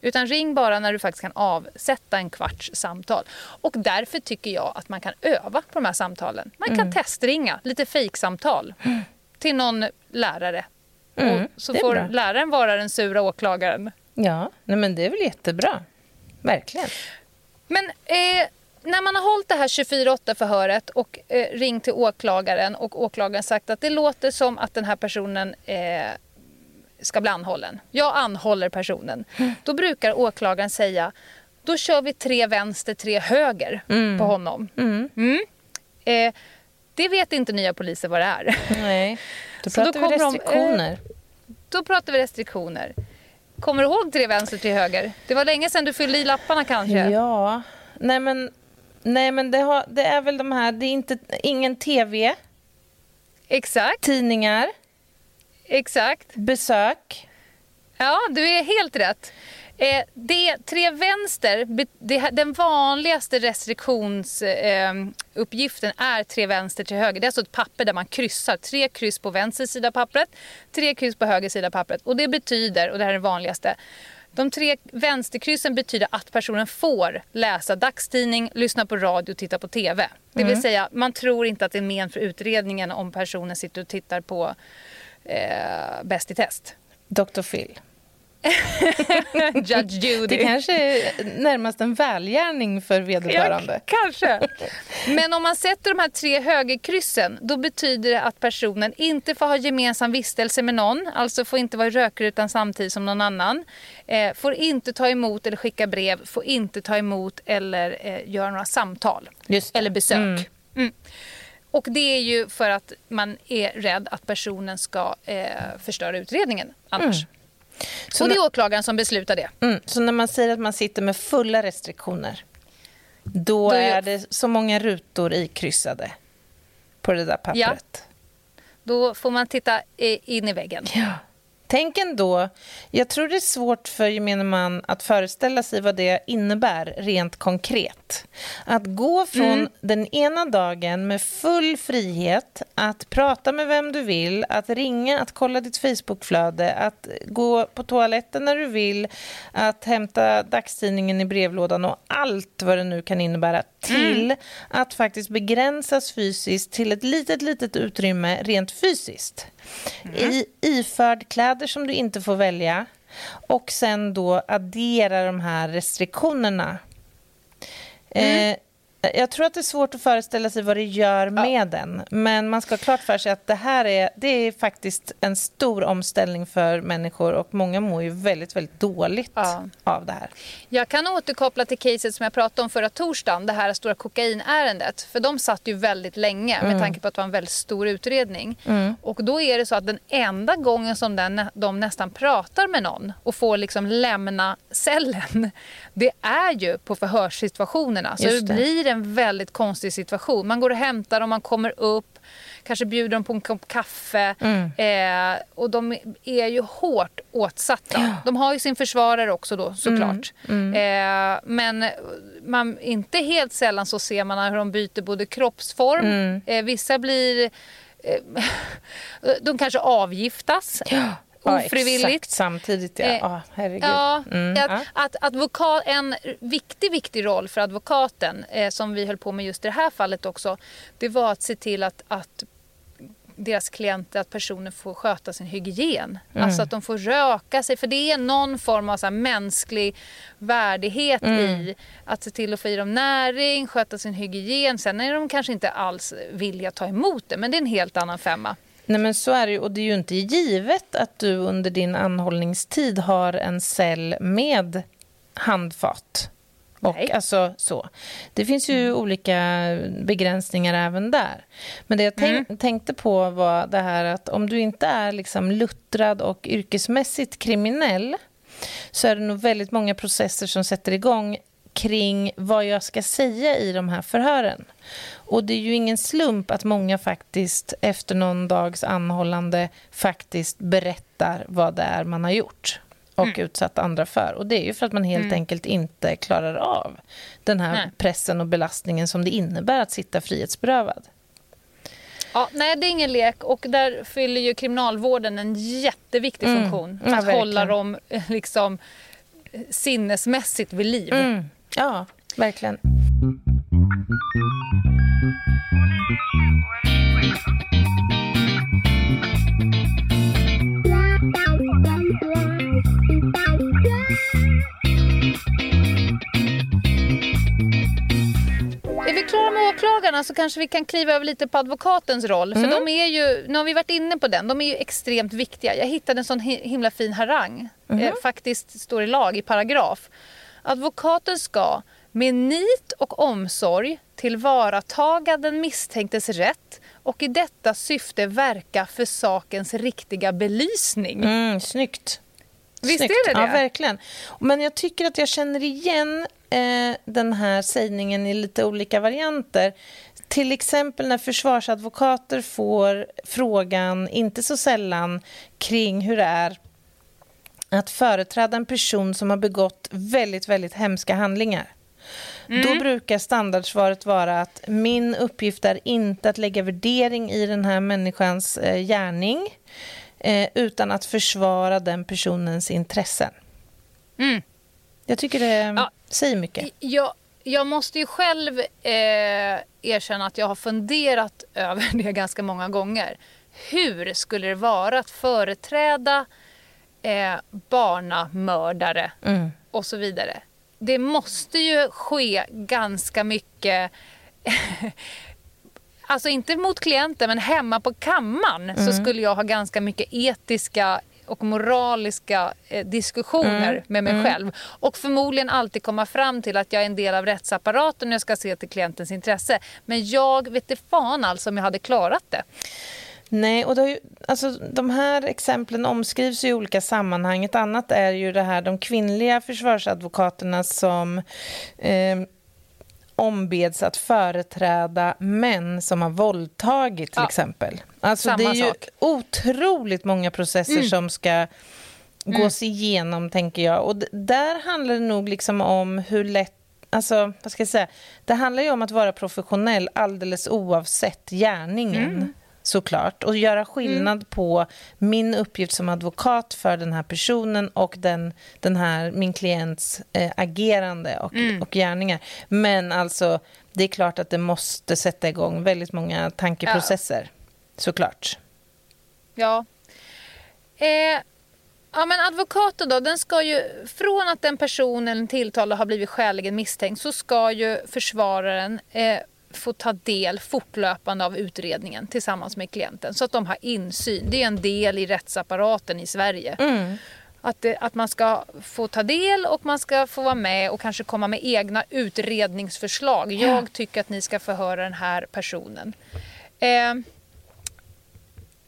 Speaker 2: Utan ring bara när du faktiskt kan avsätta en kvarts samtal. Och därför tycker jag att man kan öva på de här samtalen. Man kan testringa lite fejksamtal till någon lärare.
Speaker 1: Mm,
Speaker 2: och så får
Speaker 1: bra.
Speaker 2: läraren vara den sura åklagaren.
Speaker 1: Ja, nej men det är väl jättebra. Verkligen.
Speaker 2: Men eh, när man har hållit det här 24-8 förhöret och eh, ringt till åklagaren och åklagaren sagt att det låter som att den här personen eh, ska bli anhållen. Jag anhåller personen. Då brukar åklagaren säga då kör vi tre vänster, tre höger på honom. Mm. Eh, det vet inte nya poliser vad det är.
Speaker 1: Nej, då [laughs]
Speaker 2: Så då
Speaker 1: pratar vi
Speaker 2: eh,
Speaker 1: restriktioner.
Speaker 2: Då pratar vi restriktioner. Kommer du ihåg tre vänster, tre höger? Det var länge sedan du fyllde i lapparna kanske?
Speaker 1: Ja, nej men, nej, men det, har, det är väl de här, det är inte, ingen tv,
Speaker 2: Exakt,
Speaker 1: tidningar,
Speaker 2: exakt.
Speaker 1: besök.
Speaker 2: Ja, du är helt rätt. Eh, det, tre vänster, det, den vanligaste restriktionsuppgiften eh, är tre vänster, tre höger. Det är alltså ett papper där man kryssar. Tre kryss på vänster sida av pappret, tre kryss på höger sida av pappret. Och det betyder, och det här är det vanligaste, de tre vänsterkryssen betyder att personen får läsa dagstidning, lyssna på radio och titta på TV. Det vill säga, man tror inte att det är men för utredningen om personen sitter och tittar på eh, Bäst i test.
Speaker 1: Dr. Phil. [laughs]
Speaker 2: Judge Judy.
Speaker 1: Det kanske är närmast en välgärning för vederbörande.
Speaker 2: Ja, kanske. Men om man sätter de här tre högerkryssen då betyder det att personen inte får ha gemensam vistelse med någon, alltså får inte vara i rökrutan samtidigt som någon annan, eh, får inte ta emot eller skicka brev, får inte ta emot eller eh, göra några samtal eller besök.
Speaker 1: Mm.
Speaker 2: Mm. Och det är ju för att man är rädd att personen ska eh, förstöra utredningen annars.
Speaker 1: Så
Speaker 2: och det är åklagaren som beslutar det.
Speaker 1: Mm. Så när man säger att man sitter med fulla restriktioner då,
Speaker 2: Då är-
Speaker 1: det så många rutor ikryssade på det där pappret.
Speaker 2: Då får man titta in i väggen.
Speaker 1: Ja. Tänk ändå, jag tror det är svårt för gemene man att föreställa sig vad det innebär rent konkret. Att gå från
Speaker 2: Mm.
Speaker 1: den ena dagen med full frihet att prata med vem du vill, att ringa, att kolla ditt Facebookflöde, att gå på toaletten när du vill, att hämta dagstidningen i brevlådan och allt vad det nu kan innebära till att faktiskt begränsas fysiskt till ett litet, litet utrymme rent fysiskt. I iförd kläder som du inte får välja och sen då addera de här restriktionerna. Eh, jag tror att det är svårt att föreställa sig vad det gör med den. Men man ska ha klart för sig att det här är, det är faktiskt en stor omställning för människor och många mår ju väldigt, väldigt dåligt
Speaker 2: Ja.
Speaker 1: av det här.
Speaker 2: Jag kan återkoppla till caset som jag pratade om förra torsdagen, det här stora kokainärendet. För de satt ju väldigt länge med tanke på att det var en väldigt stor utredning. Och då är det så att den enda gången som den, de nästan pratar med någon och får liksom lämna cellen, [laughs] det är ju på förhörssituationerna. Så det
Speaker 1: det.
Speaker 2: blir en väldigt konstig situation. Man går och hämtar dem, man kommer upp, kanske bjuder dem på en kopp kaffe. Eh, och de är ju hårt åtsatta. De har ju sin försvarare också då såklart. Eh, men man, inte helt sällan så ser man hur de byter både kroppsform, eh, vissa blir eh, [laughs] de kanske avgiftas ofrivilligt.
Speaker 1: exakt samtidigt, ja.
Speaker 2: Eh,
Speaker 1: Ah, herregud.
Speaker 2: Ja,
Speaker 1: Mm,
Speaker 2: att,
Speaker 1: ja.
Speaker 2: att advokat, en viktig, viktig roll för advokaten eh, som vi höll på med just i det här fallet också, det var att se till att, att deras klienter, att personer får sköta sin hygien.
Speaker 1: Mm.
Speaker 2: Alltså att de får röka sig, för det är någon form av så mänsklig värdighet
Speaker 1: Mm.
Speaker 2: i att se till att få i dem näring, sköta sin hygien. Sen är de kanske inte alls villiga att ta emot det, men det är en helt annan femma.
Speaker 1: Nej, men så är det ju. Och det är ju inte givet att du under din anhållningstid har en cell med handfat. Och
Speaker 2: Nej.
Speaker 1: alltså så. Det finns ju olika begränsningar även där. Men det jag tänk, tänkte på var det här att om du inte är liksom luttrad och yrkesmässigt kriminell så är det nog väldigt många processer som sätter igång kring vad jag ska säga i de här förhören. Och det är ju ingen slump att många faktiskt efter någon dags anhållande faktiskt berättar vad det är man har gjort och utsatt andra för. Och det är ju för att man helt enkelt inte klarar av den här
Speaker 2: Nej.
Speaker 1: pressen och belastningen som det innebär att sitta frihetsberövad.
Speaker 2: Ja, nej, det är ingen lek och där fyller ju kriminalvården en jätteviktig
Speaker 1: Mm.
Speaker 2: funktion.
Speaker 1: Ja,
Speaker 2: att
Speaker 1: verkligen.
Speaker 2: hålla dem eh, liksom sinnesmässigt vid liv.
Speaker 1: Mm. Ja, verkligen.
Speaker 2: Klara med åklagarna så kanske vi kan kliva över lite på advokatens roll. För de är ju, nu har vi varit inne på den, de är ju extremt viktiga. Jag hittade en sån hi- himla fin harang. Eh, faktiskt står i lag, i paragraf. Advokaten ska med nit och omsorg tillvarataga den misstänktes rätt och i detta syfte verka för sakens riktiga belysning.
Speaker 1: Mm, snyggt.
Speaker 2: Visst Snyggt. är det det?
Speaker 1: Ja, verkligen. Men jag tycker att jag känner igen eh, den här sägningen i lite olika varianter. Till exempel när försvarsadvokater får frågan, inte så sällan, kring hur det är att företräda en person som har begått väldigt, väldigt hemska handlingar. Mm. Då brukar standardsvaret vara att min uppgift är inte att lägga värdering i den här människans eh, gärning eh, utan att försvara den personens intressen. Mm. Jag tycker det ja. säger mycket.
Speaker 2: Jag, jag måste ju själv eh, erkänna att jag har funderat [laughs] över det ganska många gånger. Hur skulle det vara att företräda eh, barnamördare mm. och så vidare? Det måste ju ske ganska mycket [laughs] Alltså inte mot klienten men hemma på kammaren mm. så skulle jag ha ganska mycket etiska och moraliska eh, diskussioner mm. med mig mm. själv. Och förmodligen alltid komma fram till att jag är en del av rättsapparaten och jag ska se till klientens intresse. Men jag vet inte fan alltså om jag hade klarat det.
Speaker 1: Nej, och ju, alltså, de här exemplen omskrivs i olika sammanhang. Ett annat är ju det här de kvinnliga försvarsadvokaterna som eh, ombeds att företräda män som har våldtagit till ja. exempel. Alltså Samma det är ju sak. otroligt många processer mm. som ska mm. gås igenom, tänker jag. Och där handlar det nog liksom om hur lätt Alltså, vad ska jag säga? Det handlar ju om att vara professionell alldeles oavsett gärningen. Mm såklart. Och göra skillnad mm. på min uppgift som advokat för den här personen och den, den här, min klients eh, agerande och, mm. och gärningar. Men alltså, det är klart att det måste sätta igång väldigt många tankeprocesser. Ja. Såklart.
Speaker 2: Ja. Eh, ja, men advokaten då, den ska ju, från att den personen tilltalad har blivit skäligen misstänkt så ska ju försvararen eh, få ta del fortlöpande av utredningen tillsammans med klienten så att de har insyn. Det är en del i rättsapparaten i Sverige. Mm. Att, det, att man ska få ta del och man ska få vara med och kanske komma med egna utredningsförslag. Jag tycker att ni ska förhöra den här personen. Eh,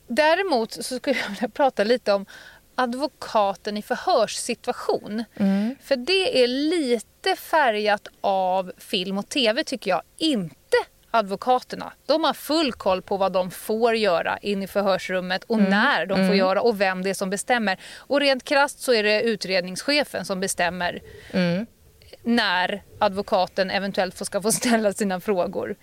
Speaker 2: däremot så skulle jag vilja prata lite om advokaten i förhörssituation. Mm. För det är lite färgat av film och tv tycker jag. Inte advokaterna. De har full koll på vad de får göra in i förhörsrummet och mm. när de får mm. göra och vem det är som bestämmer. Och rent krasst så är det utredningschefen som bestämmer mm. när advokaten eventuellt ska få ställa sina frågor.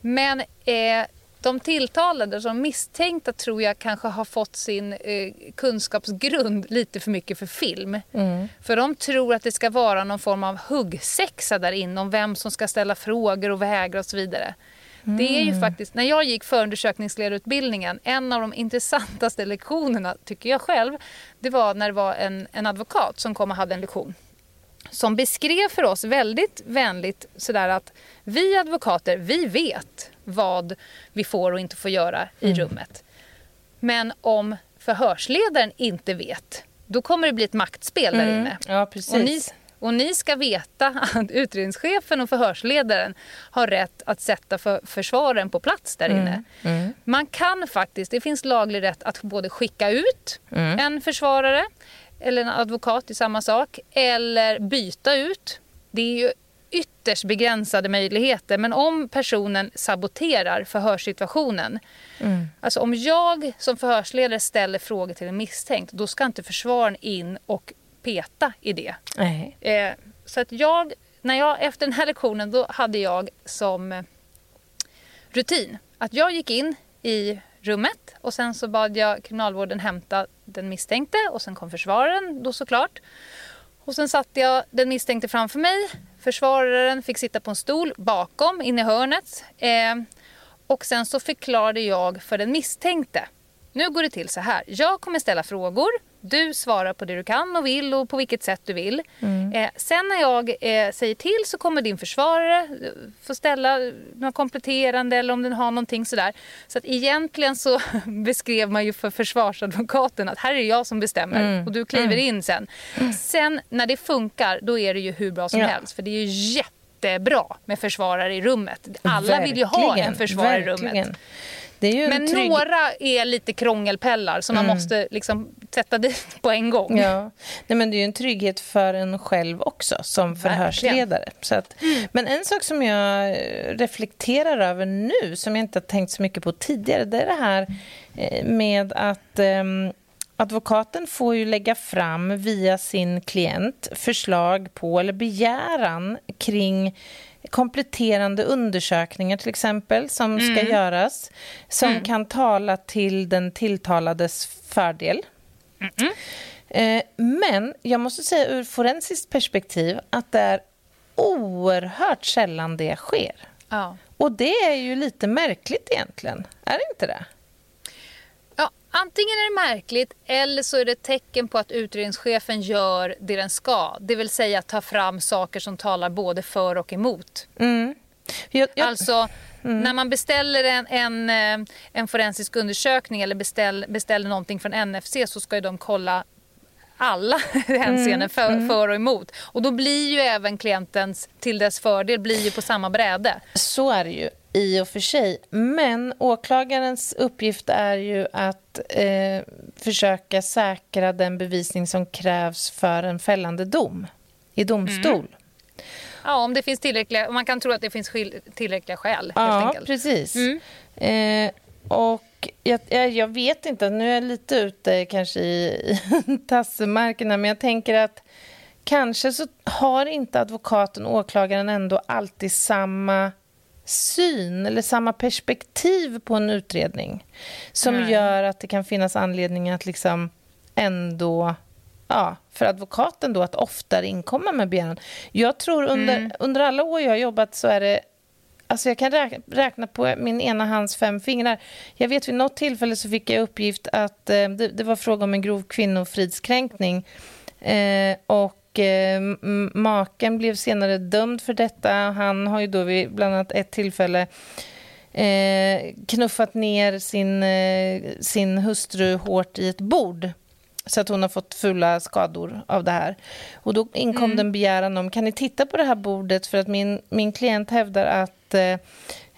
Speaker 2: Men eh, de tilltalade som misstänkta tror jag kanske har fått sin eh, kunskapsgrund lite för mycket för film. Mm. För de tror att det ska vara någon form av huggsexa där inne om vem som ska ställa frågor och vägra och så vidare. Mm. Det är ju mm. faktiskt, när jag gick förundersökningsledarutbildningen, en av de [laughs] intressantaste lektionerna tycker jag själv, det var när det var en, en advokat som kom och hade en lektion som beskrev för oss väldigt vänligt sådär att vi advokater, vi vet vad vi får och inte får göra i mm. rummet. Men om förhörsledaren inte vet, då kommer det bli ett maktspel mm. där inne.
Speaker 1: Ja, precis.
Speaker 2: Och ni, och ni ska veta att utredningschefen och förhörsledaren har rätt att sätta för, försvaren på plats där inne. Mm. Mm. Man kan faktiskt, det finns laglig rätt att både skicka ut mm. en försvarare eller en advokat i samma sak eller byta ut. Det är ju ytterst begränsade möjligheter. Men om personen saboterar förhörssituationen. Mm. Alltså om jag som förhörsledare ställer frågor till en misstänkt, då ska inte försvaren in och peta i det. Eh, så att jag, när jag, efter den här lektionen, då hade jag som rutin att jag gick in i rummet och sen så bad jag kriminalvården hämta den misstänkte och sen kom försvararen då såklart. Och sen satte jag den misstänkte framför mig. Försvararen fick sitta på en stol bakom, inne i hörnet. Eh, och sen så förklarade jag för den misstänkte. Nu går det till så här. Jag kommer ställa frågor du svarar på det du kan och vill och på vilket sätt du vill. Mm. Eh, sen när jag eh, säger till så kommer din försvarare eh, få ställa något kompletterande eller om den har någonting sådär. Så att egentligen så [laughs] beskrev man ju för försvarsadvokaten att här är jag som bestämmer mm. och du kliver mm. in sen. Sen när det funkar då är det ju hur bra som ja. helst för det är ju jättebra med försvarare i rummet. Alla Verkligen. vill ju ha en försvarare i rummet. Men trygg... några är lite krångelpellar som man mm. måste liksom sätta dit på en gång.
Speaker 1: Ja. Nej, men det är ju en trygghet för en själv också som förhörsledare. Så att, men en sak som jag eh, reflekterar över nu, som jag inte har tänkt så mycket på tidigare, det är det här eh, med att eh, advokaten får ju lägga fram via sin klient förslag på eller begäran kring kompletterande undersökningar till exempel som mm. ska göras som mm. kan tala till den tilltalades fördel. Mm. Eh, men jag måste säga ur forensiskt perspektiv att det är oerhört sällan det sker. Ja. Och det är ju lite märkligt egentligen. Är det inte det?
Speaker 2: Antingen är det märkligt eller så är det ett tecken på att utredningschefen gör det den ska. Det vill säga ta fram saker som talar både för och emot. Mm. Jag, jag... Alltså, mm. när man beställer en, en, eh, en forensisk undersökning eller beställ, beställer någonting från NFC så ska de kolla alla [laughs] hänseenden mm, för, mm. för och emot. Och då blir ju även klientens till dess fördel blir ju på samma bräde.
Speaker 1: Så är det ju i och för sig. Men åklagarens uppgift är ju att eh, försöka säkra den bevisning som krävs för en fällande dom i domstol. Mm.
Speaker 2: Ja, om det finns tillräckliga, om man kan tro att det finns tillräckliga skäl.
Speaker 1: Ja,
Speaker 2: enkelt.
Speaker 1: precis. Mm. Eh, och jag, jag, vet inte, nu är jag lite ute kanske i, i [laughs] tassemarkerna men jag tänker att kanske så har inte advokaten och åklagaren ändå alltid samma syn eller samma perspektiv på en utredning som Nej. gör att det kan finnas anledning att liksom ändå ja, för advokaten då att oftare inkomma med begäran. Jag tror under, mm. under alla år jag har jobbat så är det Alltså jag kan räkna på min ena hands fem fingrar. Jag vet vid något tillfälle så fick jag uppgift att eh, det, det, var fråga om en grov kvinnofridskränkning. Eh, och eh, maken blev senare dömd för detta. Han har ju då vid bland annat ett tillfälle eh, knuffat ner sin, eh, sin hustru hårt i ett bord så att hon har fått fulla skador av det här. Och Då inkom mm. den begäran om kan ni titta på det här bordet för att min, min klient hävdar att eh,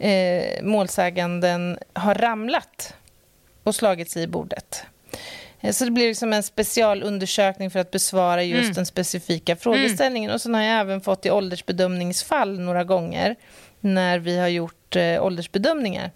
Speaker 1: eh målsäganden har ramlat och slagit sig i bordet. Eh, så det blir liksom en specialundersökning för att besvara just mm. den specifika frågeställningen. Mm. Och sen har jag även fått i åldersbedömningsfall några gånger när vi har gjort eh, åldersbedömningar.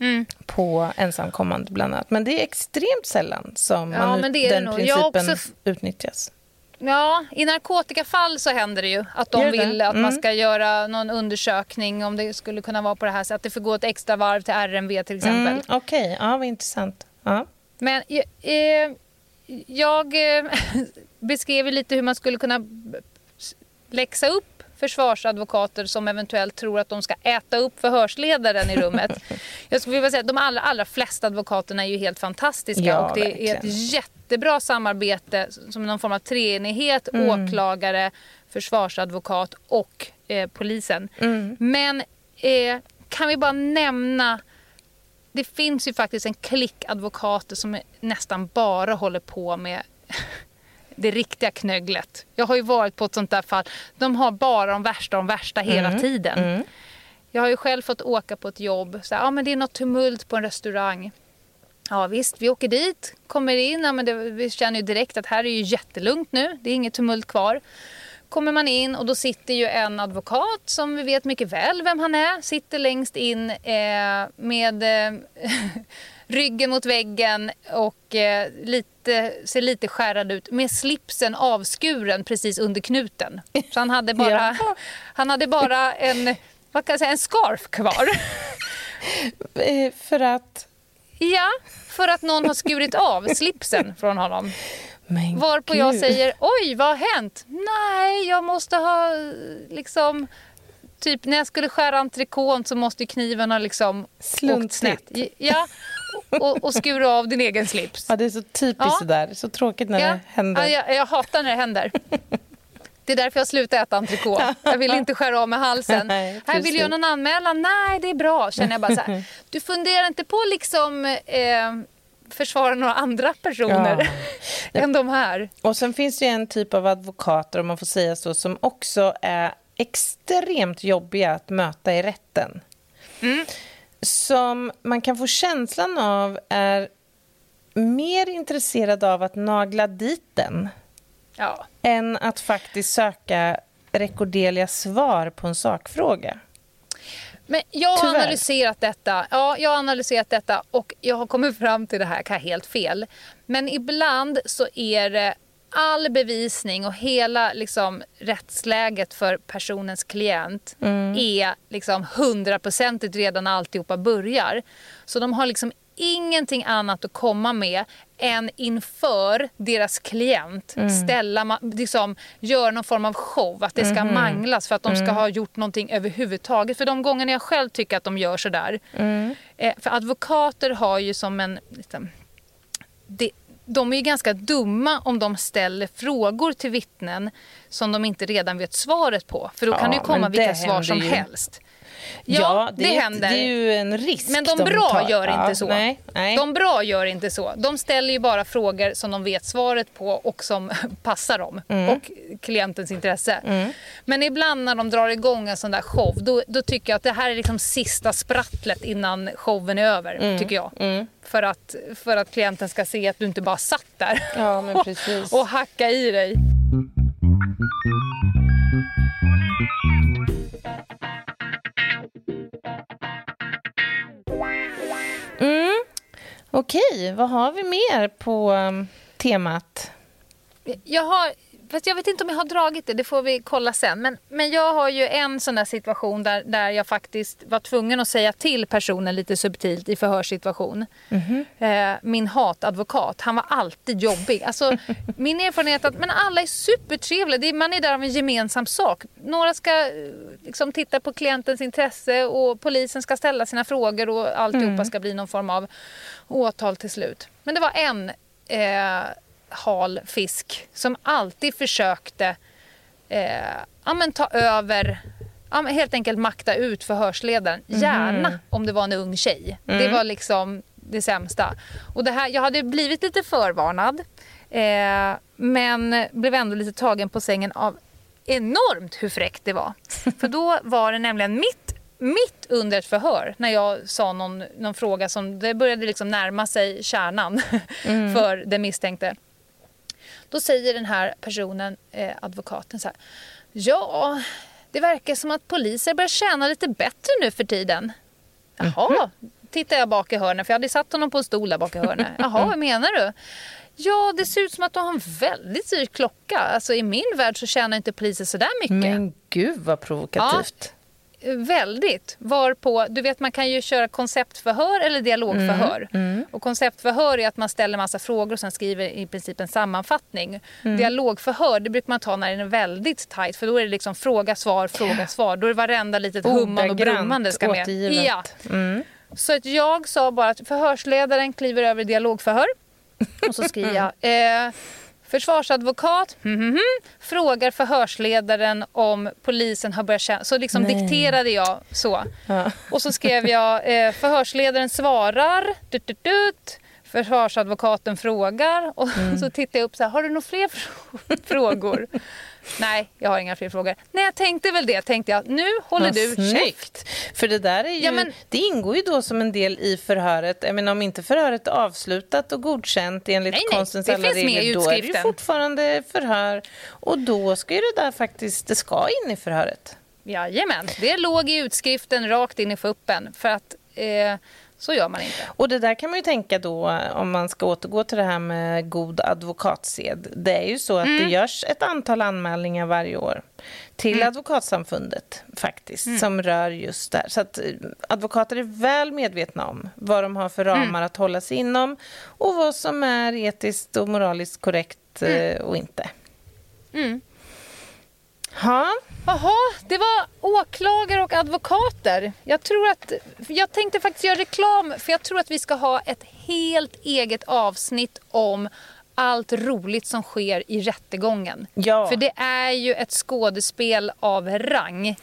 Speaker 1: Mm. på ensamkommande bland annat. Men det är extremt sällan som ja, man, den principen också... utnyttjas.
Speaker 2: Ja, i narkotikafall så händer det ju att de vill att mm. man ska göra någon undersökning om det skulle kunna vara på det här sättet. Att det får gå ett extra varv till RMV till exempel. Mm,
Speaker 1: Okej, okay. ja vad intressant. Ja.
Speaker 2: Men eh, jag eh, [laughs] beskrev lite hur man skulle kunna läxa upp försvarsadvokater som eventuellt tror att de ska äta upp förhörsledaren i rummet. [laughs] Jag skulle vilja säga att de allra, allra flesta advokaterna är ju helt fantastiska ja, och det verkligen. är ett jättebra samarbete som någon form av treenighet, mm. åklagare, försvarsadvokat och eh, polisen. Mm. Men eh, kan vi bara nämna det finns ju faktiskt en klick advokater som nästan bara håller på med det riktiga knögglet. Jag har ju varit på ett sånt där fall. De har bara de värsta de värsta hela mm. tiden. Mm. Jag har ju själv fått åka på ett jobb. Så, ja, men det är något tumult på en restaurang. Ja visst, vi åker dit, kommer in. Ja, men det, vi känner ju direkt att här är ju jättelugnt nu. Det är inget tumult kvar kommer man in och då sitter ju en advokat som vi vet mycket väl vem han är. Sitter längst in eh, med eh, [laughs] ryggen mot väggen och eh, lite, ser lite skärrad ut med slipsen avskuren precis under knuten. Så han hade bara, ja. han hade bara en, vad kan jag säga, en scarf kvar. [laughs]
Speaker 1: Eh, för att?
Speaker 2: Ja, för att någon har skurit av slipsen från honom. Men Varpå Gud. jag säger oj vad har hänt? Nej jag måste ha liksom Typ när jag skulle skära entrecôte så måste kniven ha liksom snett. Ja, och, och skura av din egen slips.
Speaker 1: Ja, det är så typiskt ja. sådär. Så tråkigt när ja. det händer.
Speaker 2: Ja, jag, jag hatar när det händer. Det är därför jag slutar äta entrecote. Jag vill inte skära av med halsen. Nej, här vill jag någon anmälan? Nej, det är bra. Känner jag bara så här. [laughs] Du funderar inte på liksom eh, försvara några andra personer ja. [laughs] än de här.
Speaker 1: Och sen finns det en typ av advokater, om man får säga så, som också är extremt jobbiga att möta i rätten. Mm. Som man kan få känslan av är mer intresserad av att nagla dit den
Speaker 2: Ja.
Speaker 1: än att faktiskt söka rekorderliga svar på en sakfråga.
Speaker 2: Men jag har
Speaker 1: Tyvärr.
Speaker 2: analyserat detta. Ja, jag har analyserat detta och jag har kommit fram till det här, kan helt fel. Men ibland så är det all bevisning och hela liksom, rättsläget för personens klient är liksom hundraprocentigt redan när alltihopa börjar. Så de har liksom ingenting annat att komma med än inför deras klient ställa, ma- liksom, göra någon form av show, att det ska manglas för att de ska ha gjort någonting överhuvudtaget. För de gångerna jag själv tycker att de gör sådär. Eh, för advokater har ju som en... Liksom, det, de är ju ganska dumma om de ställer frågor till vittnen som de inte redan vet svaret på. För då
Speaker 1: Ja,
Speaker 2: kan det ju komma
Speaker 1: det
Speaker 2: vilka svar som
Speaker 1: ju.
Speaker 2: helst. Ja, det,
Speaker 1: är,
Speaker 2: händer.
Speaker 1: Det är ju en risk
Speaker 2: Men de bra
Speaker 1: tar.
Speaker 2: gör
Speaker 1: Ja,
Speaker 2: inte så.
Speaker 1: Nej, nej.
Speaker 2: De bra gör inte så. De ställer ju bara frågor som de vet svaret på och som [laughs] passar dem
Speaker 1: Mm.
Speaker 2: och klientens intresse. Men ibland när de drar igång en sån där show, då, då tycker jag att det här är liksom sista sprattlet innan showen är över.
Speaker 1: Mm.
Speaker 2: Tycker jag. För, att, för att klienten ska se att du inte bara satt där
Speaker 1: Ja, [laughs] precis.
Speaker 2: och hacka i dig. Mm.
Speaker 1: Okej, vad har vi mer på um, temat?
Speaker 2: Jag har, fast jag vet inte om jag har dragit det, det får vi kolla sen. Men, men jag har ju en sån där situation där, där jag faktiskt var tvungen att säga till personen lite subtilt i förhörssituation. Eh, min hatadvokat, han var alltid jobbig. Alltså, [laughs] min erfarenhet är att men alla är supertrevliga, det är, man är där av en gemensam sak. Några ska eh, liksom, titta på klientens intresse och polisen ska ställa sina frågor och alltihopa ska bli någon form av åtal till slut. Men det var en eh, hal fisk som alltid försökte eh, ja, men ta över, ja, men helt enkelt makta ut förhörsledaren. Gärna om det var en ung tjej. Det var liksom det sämsta. Och det här, jag hade blivit lite förvarnad eh, men blev ändå lite tagen på sängen av enormt hur fräckt det var. [laughs] För då var det nämligen mitt, mitt under ett förhör när jag sa någon, någon fråga som det började liksom närma sig kärnan [laughs] för den misstänkte. Då säger den här personen, eh, advokaten, så här. Ja, det verkar som att poliser börjar tjäna lite bättre nu för tiden. Jaha, tittar jag bak i hörnet, för jag hade satt honom på en stol där bak i hörnet. [laughs] Jaha, vad menar du? Ja, det ser ut som att du har en väldigt dyr klocka. Alltså i min värld så tjänar inte poliser sådär mycket.
Speaker 1: Men gud vad provokativt.
Speaker 2: Väldigt. Varpå, du vet man kan ju köra konceptförhör eller dialogförhör. Och konceptförhör är att man ställer massa frågor och sen skriver i princip en sammanfattning. Dialogförhör det brukar man ta när det är väldigt tajt för då är det liksom fråga, svar, fråga, svar. Då är det varenda litet hummande och
Speaker 1: Ordagrant
Speaker 2: brummande ska med.
Speaker 1: återgivet.
Speaker 2: Ja.
Speaker 1: Mm.
Speaker 2: Så att jag sa bara att förhörsledaren kliver över dialogförhör. Och så skriver jag. [laughs] Eh, Försvarsadvokat mhm, mhm, frågar förhörsledaren om polisen har börjat tjäna... Så liksom dikterade jag så.
Speaker 1: Ja.
Speaker 2: Och så skrev jag [laughs] eh, förhörsledaren svarar. Dut, dut, dut. Försvarsadvokaten frågar. Och så tittar jag upp så här. Har du några fler fr- [laughs] frågor? Nej, jag har inga fler frågor. Nej, jag tänkte väl det. Tänkte jag. Nu håller
Speaker 1: Vad
Speaker 2: du käft.
Speaker 1: snyggt. För det där är ju,
Speaker 2: Ja, men-
Speaker 1: det ingår ju då som en del i förhöret. Jag menar, om inte förhöret är avslutat och godkänt enligt
Speaker 2: Nej, nej,
Speaker 1: konstens
Speaker 2: det
Speaker 1: alla regler, då är det ju fortfarande förhör. Och då ska ju det där faktiskt, det ska in i förhöret.
Speaker 2: Jajamän, det låg i utskriften rakt in i fuppen. För att eh, så gör man inte.
Speaker 1: Och det där kan man ju tänka då, om man ska återgå till det här med god advokatsed. Det är ju så att
Speaker 2: Mm.
Speaker 1: det görs ett antal anmälningar varje år till
Speaker 2: Mm.
Speaker 1: Advokatsamfundet faktiskt, som rör just det här. Så att eh, advokater är väl medvetna om vad de har för
Speaker 2: Mm.
Speaker 1: ramar att hålla sig inom och vad som är etiskt och moraliskt korrekt eh, och inte.
Speaker 2: Mm.
Speaker 1: Ha.
Speaker 2: Jaha, det var åklagare och advokater. Jag tror att, jag tänkte faktiskt göra reklam för jag tror att vi ska ha ett helt eget avsnitt om allt roligt som sker i rättegången.
Speaker 1: Ja.
Speaker 2: För det är ju ett skådespel av rang.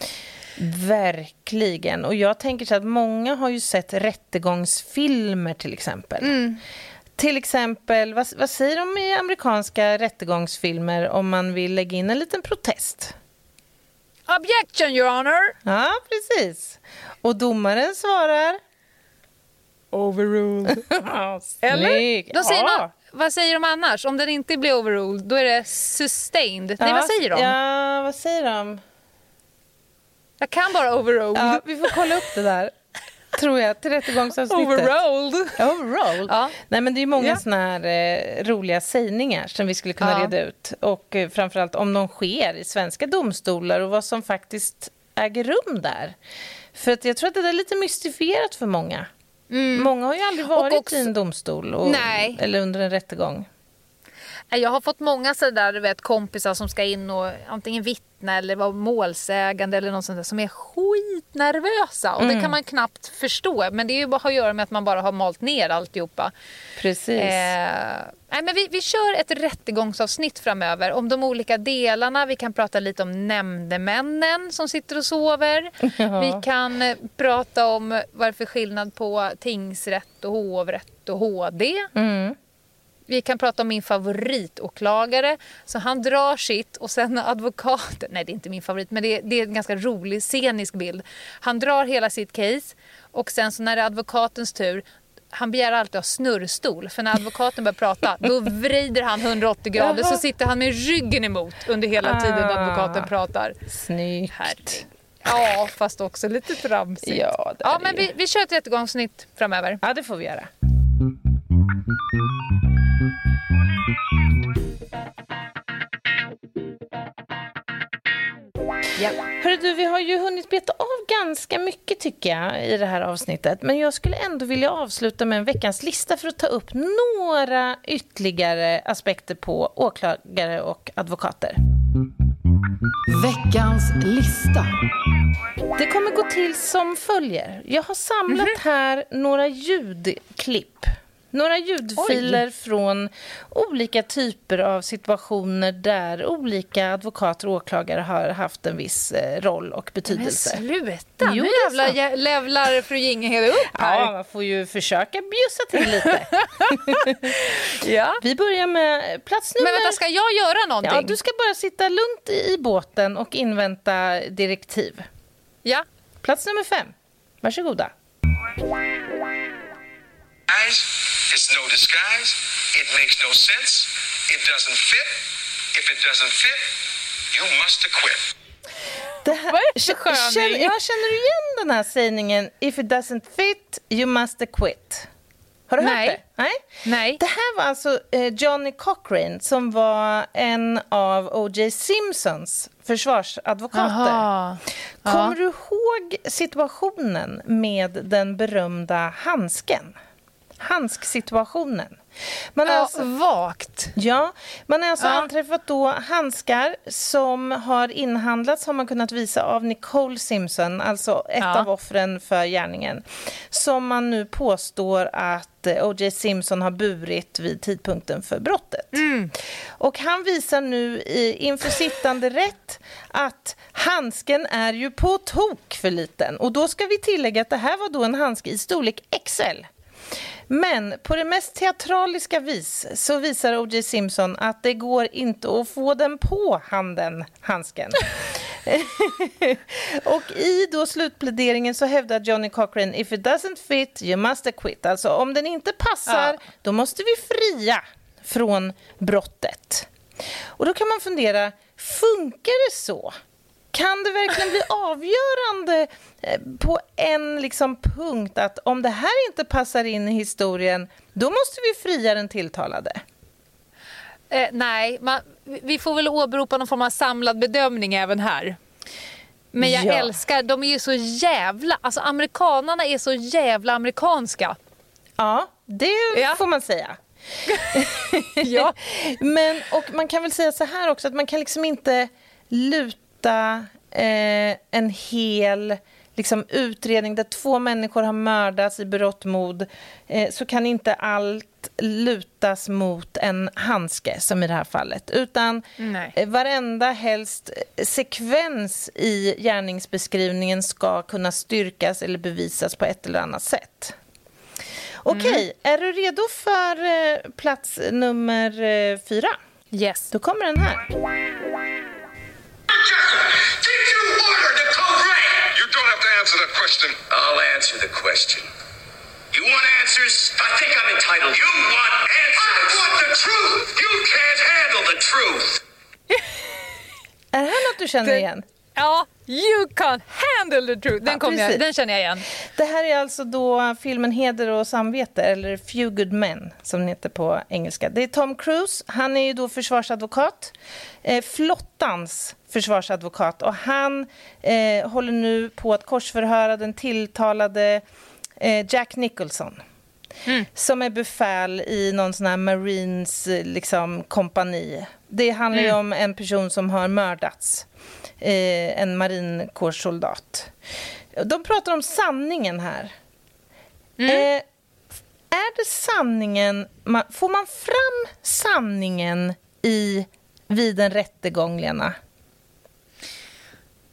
Speaker 1: Verkligen. Och jag tänker så att många har ju sett rättegångsfilmer till exempel.
Speaker 2: Mm.
Speaker 1: Till exempel, vad, vad säger de i amerikanska rättegångsfilmer om man vill lägga in en liten protest?
Speaker 2: Objection your honor!
Speaker 1: Ja, precis. Och domaren svarar?
Speaker 2: overruled. [laughs] Eller? Då säger
Speaker 1: ja.
Speaker 2: man, vad säger de annars? Om den inte blir overruled, då är det sustained. Nej, vad säger de?
Speaker 1: Ja, vad säger de?
Speaker 2: Jag kan bara overruled.
Speaker 1: Ja, vi får kolla upp det där. Tror jag, till rättegångsavsnittet.
Speaker 2: Overruled.
Speaker 1: Overruled?
Speaker 2: Ja.
Speaker 1: Nej, men det är många
Speaker 2: Ja.
Speaker 1: såna här eh, roliga sägningar som vi skulle kunna
Speaker 2: Ja.
Speaker 1: reda ut. Och eh, framförallt om de sker i svenska domstolar och vad som faktiskt äger rum där. För att jag tror att det är lite mystifierat för många. Många har ju aldrig varit
Speaker 2: också-
Speaker 1: i en domstol och,
Speaker 2: Nej.
Speaker 1: eller under en rättegång.
Speaker 2: Jag har fått många sådär, du vet, kompisar som ska in och antingen vittna eller vara målsägande eller något sånt där, som är skitnervösa. Och det kan man knappt förstå. Men det är ju bara att göra med att man bara har malt ner alltihopa.
Speaker 1: Precis.
Speaker 2: Eh, nej, men vi, vi kör ett rättegångsavsnitt framöver om de olika delarna. Vi kan prata lite om nämndemännen som sitter och sover. [laughs]
Speaker 1: Ja.
Speaker 2: Vi kan eh, prata om varför skillnad på tingsrätt och hovrätt och HD.
Speaker 1: Mm.
Speaker 2: Vi kan prata om min favoritåklagare. Så han drar sitt och sen [laughs] när advokaten... Nej, det är inte min favorit, men det är, det är en ganska rolig scenisk bild. Han drar hela sitt case och sen så när det är advokatens tur han begär alltid ha snurrstol, för när advokaten börjar prata [laughs] då vrider han 180 grader så sitter han med ryggen emot under hela tiden
Speaker 1: Ah.
Speaker 2: advokaten pratar.
Speaker 1: Snyggt.
Speaker 2: Herregud. Ja, fast också lite tramsigt.
Speaker 1: Ja,
Speaker 2: ja men vi, vi kör ett rättegångssnitt framöver.
Speaker 1: Ja, det får vi göra.
Speaker 2: Ja.
Speaker 1: Hörru du, vi har ju hunnit beta av ganska mycket tycker jag i det här avsnittet. Men jag skulle ändå vilja avsluta med en veckans lista för att ta upp några ytterligare aspekter på åklagare och advokater.
Speaker 3: Veckans lista.
Speaker 1: Det kommer gå till som följer. Jag har samlat här några ljudklipp. Några ljudfiler från olika typer av situationer där olika advokater och åklagare har haft en viss eh, roll och
Speaker 2: Men
Speaker 1: betydelse.
Speaker 2: sluta!
Speaker 1: Jo,
Speaker 2: nu jävlar jä- levlar fru Ginghede upp här.
Speaker 1: Ja, man får ju försöka bjussa till lite. [laughs]
Speaker 2: Ja.
Speaker 1: Vi börjar med plats nummer...
Speaker 2: Men vänta, ska jag göra någonting?
Speaker 1: Ja, du ska bara sitta lugnt i båten och invänta direktiv.
Speaker 2: Ja.
Speaker 1: Plats nummer fem. Varsågoda.
Speaker 4: Guys, it's no disguise. It makes no sense. It doesn't fit. If it doesn't fit, you must acquit.
Speaker 1: Det här,
Speaker 2: Vad är det för
Speaker 1: känner, ja, känner du igen den här sägningen If it doesn't fit, you must acquit? Har du
Speaker 2: Nej.
Speaker 1: hört det? Nej.
Speaker 2: Nej.
Speaker 1: Det här var alltså eh, Johnny Cochrane som var en av O.J. Simpsons försvarsadvokater.
Speaker 2: Jaha.
Speaker 1: Kommer du ihåg situationen med den berömda handsken? Handsksituationen. Man har
Speaker 2: Ja,
Speaker 1: alltså
Speaker 2: vagt.
Speaker 1: Ja, man har alltså
Speaker 2: Ja.
Speaker 1: anträffat då handskar som har inhandlats, har man kunnat visa, av Nicole Simpson, alltså ett
Speaker 2: Ja.
Speaker 1: av offren för gärningen, som man nu påstår att eh, O.J. Simpson har burit vid tidpunkten för brottet.
Speaker 2: Mm.
Speaker 1: Och han visar nu i, inför sittande rätt att handsken är ju på tok för liten. Och då ska vi tillägga att det här var då en handske i storlek XL. Men på det mest teatraliska vis så visar O.J. Simpson att det går inte att få den på handen, handsken. [laughs] och i då slutpläderingen så hävdar Johnny Cochrane if it doesn't fit you must acquit. Alltså om den inte passar
Speaker 2: Ja.
Speaker 1: då måste vi fria från brottet. Och då kan man fundera, funkar det så? Kan det verkligen bli avgörande eh, på en liksom punkt att om det här inte passar in i historien, då måste vi fria den tilltalade?
Speaker 2: Eh, nej, man, vi får väl åberopa någon form av samlad bedömning även här. Men jag
Speaker 1: Ja.
Speaker 2: älskar, de är ju så jävla, alltså amerikanarna är så jävla amerikanska.
Speaker 1: Ja, det
Speaker 2: Ja.
Speaker 1: får man säga. [laughs]
Speaker 2: Ja. [laughs]
Speaker 1: Men, och man kan väl säga så här också, att man kan liksom inte luta eh, en hel liksom, utredning där två människor har mördats i berått mod, eh, så kan inte allt lutas mot en handske, som i det här fallet. Utan
Speaker 2: Nej.
Speaker 1: eh, varenda helst eh, sekvens i gärningsbeskrivningen ska kunna styrkas eller bevisas på ett eller annat sätt. Okej, är du redo för eh, plats nummer fyra?
Speaker 2: Yes.
Speaker 1: Då kommer den här.
Speaker 4: Jessup, did you order the code red? You don't have to answer that question. I'll answer the question. You You want answers? I think I'm entitled. You want answers? I want the truth. You can't handle the truth.
Speaker 1: Är det här något du känner igen?
Speaker 2: Ja, you can't handle the truth. Den,
Speaker 1: Ja,
Speaker 2: kom jag,
Speaker 1: precis.
Speaker 2: den känner jag igen.
Speaker 1: Det här är alltså då filmen Heder och samvete, eller Few Good Men, som den heter på engelska. Det är Tom Cruise. Han är ju då försvarsadvokat. Eh, flottans försvarsadvokat. Och han eh, håller nu på att korsförhöra den tilltalade eh, Jack Nicholson. Som är befäl i någon sån här Marines eh, liksom, kompani. Det handlar ju om en person som har mördats. Eh, en marinkårssoldat. De pratar om sanningen här. Eh, är det sanningen... Får man fram sanningen i, vid en rättegång, Lena?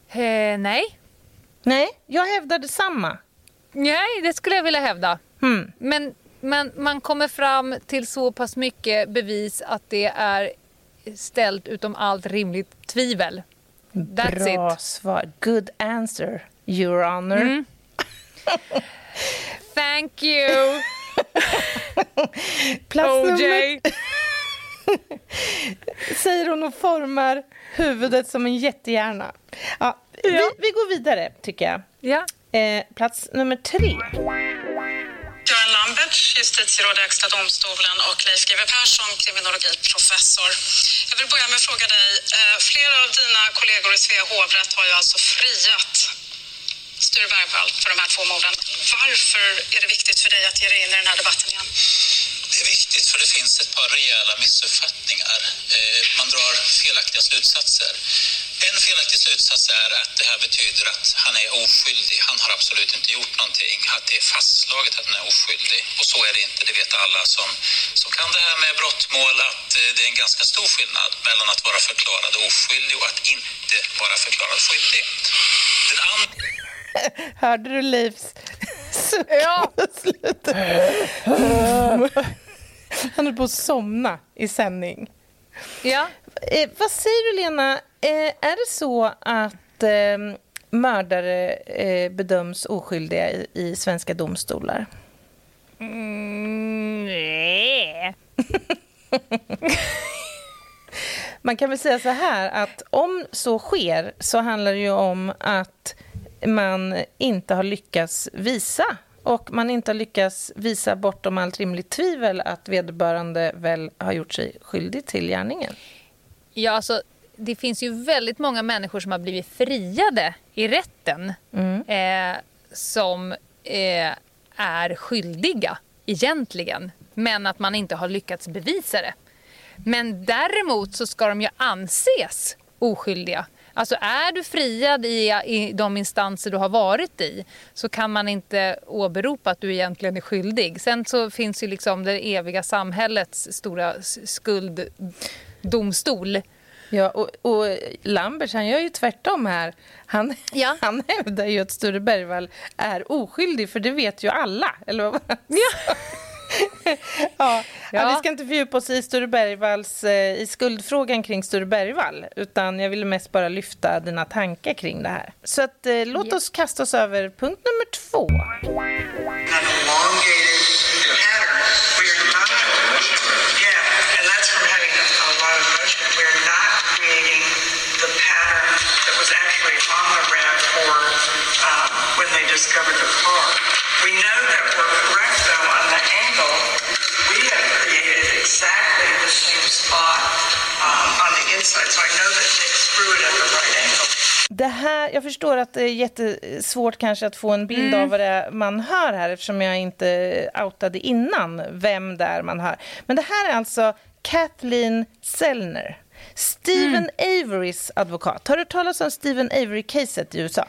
Speaker 2: Eh, nej.
Speaker 1: Nej, jag hävdar detsamma.
Speaker 2: nej, det skulle jag vilja hävda.
Speaker 1: Hmm.
Speaker 2: Men, men man kommer fram till så pass mycket bevis att det är ställt utom allt rimligt tvivel. That's
Speaker 1: Bra
Speaker 2: it.
Speaker 1: svar. Good answer, your honor. [laughs]
Speaker 2: Thank you, [laughs]
Speaker 1: Plats nummer
Speaker 2: OJ. [laughs]
Speaker 1: säger hon och formar huvudet som en jättehjärna. Ja, Vi, vi går vidare, tycker jag.
Speaker 2: Ja.
Speaker 1: Eh, plats nummer tre.
Speaker 3: Göran Lamberts, justitieråd i Högsta domstolen och Leif GW Persson, kriminologiprofessor. Jag vill börja med att fråga dig. Eh, flera av dina kollegor i Svea hovrätt har ju alltså friat Sture Bergvall för de här två morden. Varför är det viktigt för dig att ge dig in i den här debatten igen?
Speaker 5: Det är viktigt för det finns ett par rejäla missuppfattningar. Eh, man drar felaktiga slutsatser. En felaktig slutsats är att det här betyder att han är oskyldig. Han har absolut inte gjort någonting. Att det är fastslaget att han är oskyldig. Och så är det inte. Det vet alla som, som kan det här med brottmål att eh, det är en ganska stor skillnad mellan att vara förklarad oskyldig och att inte vara förklarad skyldig. Den andra [laughs]
Speaker 1: Hörde du Leifs suck
Speaker 2: Ja. [laughs]
Speaker 1: på slutet? [laughs] Han är på att somna i sändning.
Speaker 2: ja.
Speaker 1: Eh, vad säger du, Lena? Eh, är det så att eh, mördare bedöms oskyldiga i, i svenska domstolar?
Speaker 2: Mm, nej.
Speaker 1: Man kan väl säga så här att om så sker så handlar det ju om att man inte har lyckats visa och man inte har lyckats visa bortom allt rimligt tvivel att vederbörande väl har gjort sig skyldig till gärningen.
Speaker 2: Ja, alltså, det finns ju väldigt många människor som har blivit friade i rätten eh, som eh, är skyldiga egentligen, men att man inte har lyckats bevisa det. Men däremot så ska de ju anses oskyldiga. Alltså är du friad i, i de instanser du har varit i så kan man inte åberopa att du egentligen är skyldig. Sen så finns ju liksom det eviga samhällets stora skulddomstol.
Speaker 1: Ja, och, och Lambert han gör ju tvärtom här. Han,
Speaker 2: Ja. [laughs]
Speaker 1: han hävdar ju att Sture Bergvall är oskyldig, för det vet ju alla. Eller vad ja. Ja.
Speaker 2: Ja.
Speaker 1: vi ska inte fördjupa oss i, Sture Bergvalls, eh, i skuldfrågan kring Sture Bergvall utan jag ville mest bara lyfta dina tankar kring det här. Så att, eh, låt oss kasta oss över punkt nummer två.
Speaker 6: an elongated pattern. We are not, on the inside, so I know that Nick screwed it at the right angle.
Speaker 1: Det här, jag förstår att det är jättesvårt kanske att få en bild av vad det är man hör här eftersom jag inte outade innan vem det är man hör. Men det här är alltså Kathleen Sellner, Stephen Averys advokat. Har du talas om Stephen Avery-caset i USA?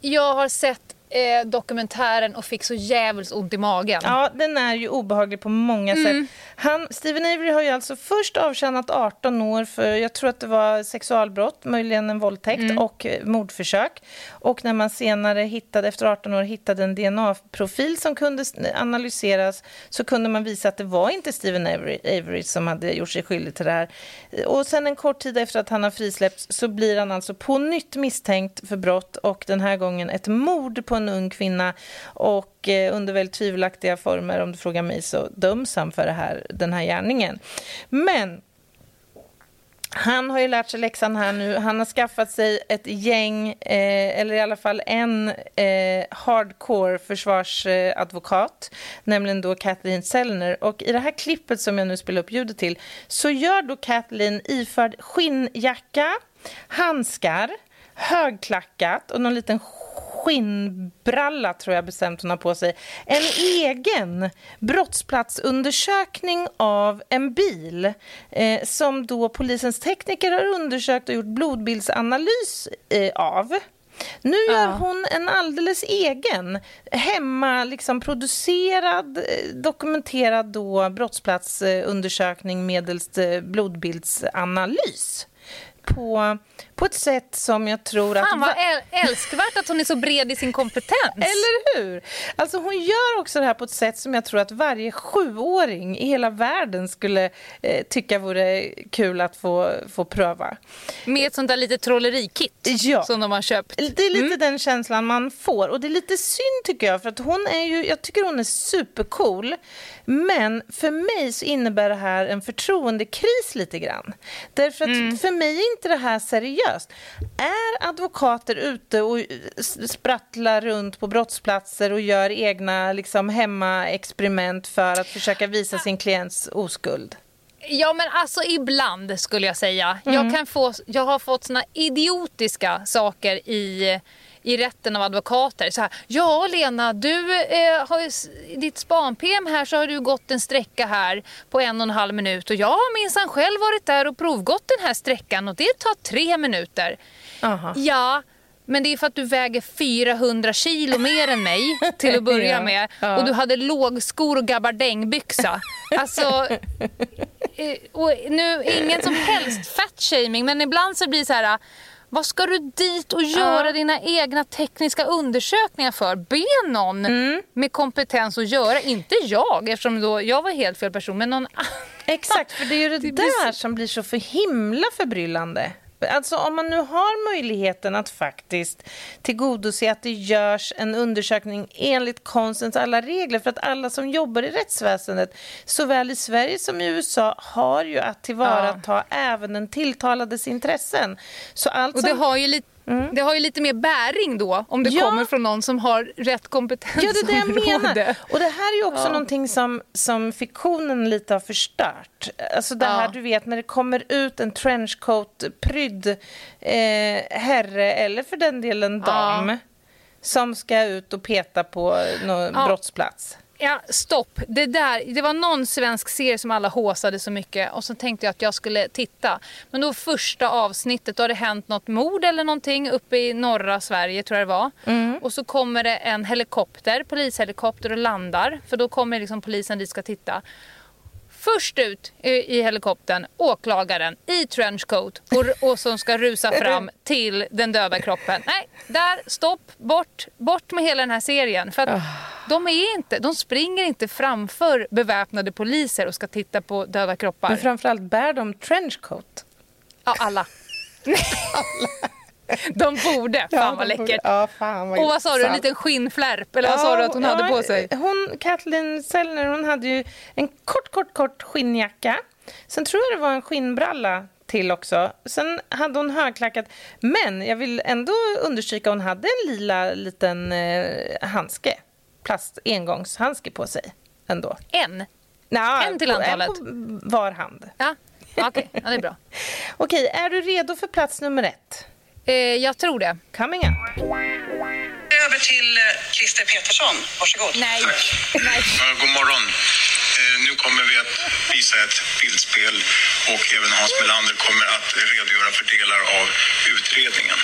Speaker 2: Jag har sett eh, dokumentären och fick så jävligt ont i magen.
Speaker 1: Ja, den är ju obehaglig på många sätt. Han, Stephen Avery har ju alltså först avtjänat 18 år för, jag tror att det var sexualbrott, möjligen en våldtäkt och eh, mordförsök. Och när man senare hittade, efter 18 år hittade en DNA-profil som kunde analyseras så kunde man visa att det var inte Stephen Avery, Avery som hade gjort sig skyldig till det här. Och sen en kort tid efter att han har frisläppts så blir han alltså på nytt misstänkt för brott och den här gången ett mord på en en ung kvinna och eh, under väldigt tvivelaktiga former, om du frågar mig, så döms han för det här, den här gärningen. Men han har ju lärt sig läxan här nu. Han har skaffat sig ett gäng, eh, eller i alla fall en eh, hardcore försvarsadvokat, nämligen då Kathleen Sellner. Och i det här klippet som jag nu spelar upp ljudet till så gör då Kathleen iförd skinnjacka, handskar, högklackat och någon liten skinnbralla tror jag bestämt hon har på sig. En egen brottsplatsundersökning av en bil eh, som då polisens tekniker har undersökt och gjort blodbildsanalys eh, av. Nu gör ja. hon en alldeles egen, hemma liksom producerad, eh, dokumenterad då brottsplatsundersökning medelst eh, blodbildsanalys på, på ett sätt som jag tror att...
Speaker 2: Fan vad älskvärt att hon är så bred i sin kompetens.
Speaker 1: Eller hur? Alltså hon gör också det här på ett sätt som jag tror att varje sjuåring i hela världen skulle eh, tycka vore kul att få, få pröva.
Speaker 2: Med ett sånt där lite trollerikit ja. som de har köpt. Det
Speaker 1: är lite mm. den känslan man får. Och det är lite synd tycker jag, för att hon är ju, jag tycker hon är supercool. Men för mig så innebär det här en förtroendekris lite grann. Därför att mm. för mig är inte det här seriöst. Är advokater ute och sprattlar runt på brottsplatser och gör egna liksom, hemmaexperiment för att försöka visa sin klients oskuld?
Speaker 2: Ja men alltså ibland skulle jag säga. Mm. Jag, kan få, jag har fått såna idiotiska saker i i rätten av advokater. Så här, ja Lena, du eh, har i ditt span-PM här så har du gått en sträcka här på en och en halv minut och jag har minsann själv varit där och provgått den här sträckan och det tar tre minuter. Aha. Ja, men det är för att du väger 400 kilo mer än mig till att börja [laughs] ja, med. Ja. Och du hade lågskor och gabardängbyxa. Alltså, [laughs] eh, och nu, ingen som helst fat-shaming men ibland så blir det så här vad ska du dit och göra ja. dina egna tekniska undersökningar för? Be någon mm. med kompetens att göra, inte jag eftersom då jag var helt fel person, men någon annan.
Speaker 1: Exakt, för det är ju det, [laughs] det där som blir så för himla förbryllande. Alltså om man nu har möjligheten att faktiskt tillgodose att det görs en undersökning enligt konstens alla regler för att alla som jobbar i rättsväsendet såväl i Sverige som i USA har ju att tillvarata ja. även den tilltalades intressen. Så allt
Speaker 2: Och det har ju lite Mm. Det har ju lite mer bäring då om det ja. kommer från någon som har rätt kompetens.
Speaker 1: Ja, det är det jag menar. Och det här är ju också ja. någonting som, som fiktionen lite har förstört. Alltså det här, du vet, när det kommer ut en trenchcoat-prydd eh, herre, eller för den delen dam, ja. som ska ut och peta på någon brottsplats.
Speaker 2: Ja, stopp. Det, där, det var någon svensk serie som alla håsade så mycket och så tänkte jag att jag skulle titta. Men då första avsnittet, då har det hänt något mord eller någonting uppe i norra Sverige tror jag det var. Mm. Och så kommer det en helikopter, polishelikopter och landar. För då kommer liksom polisen dit ska titta. Först ut i helikoptern, åklagaren i trenchcoat och, och som ska rusa fram till den döda kroppen. Nej, där, stopp, bort, bort med hela den här serien. För oh. de, är inte, de springer inte framför beväpnade poliser och ska titta på döda kroppar.
Speaker 1: Men framförallt bär de trenchcoat?
Speaker 2: Ja, alla. [laughs] alla. [laughs] De borde. Fan ja, vad läckert.
Speaker 1: Ja, fan vad
Speaker 2: och vad sa du, en liten skinnflärp? Eller vad sa du att hon hade på sig?
Speaker 1: Hon, Kathleen Sellner, hon hade ju en kort, kort, kort skinnjacka. Sen tror jag det var en skinnbralla till också. Sen hade hon högklackat. Men jag vill ändå understryka, hon hade en lila liten eh, handske. Plast engångshandske på sig ändå.
Speaker 2: En?
Speaker 1: Nå,
Speaker 2: en till antalet?
Speaker 1: En på var hand.
Speaker 2: Ja, okej. Okay. Ja, det är bra. [laughs]
Speaker 1: Okej, är du redo för plats nummer ett?
Speaker 2: Eh, jag tror det.
Speaker 1: Coming up.
Speaker 3: Över till eh, Christer Petersson. Varsågod.
Speaker 2: Nej. Tack. [laughs]
Speaker 4: Nej. God morgon. Eh, nu kommer vi att visa ett bildspel och även Hans Melander kommer att redogöra för delar av utredningen.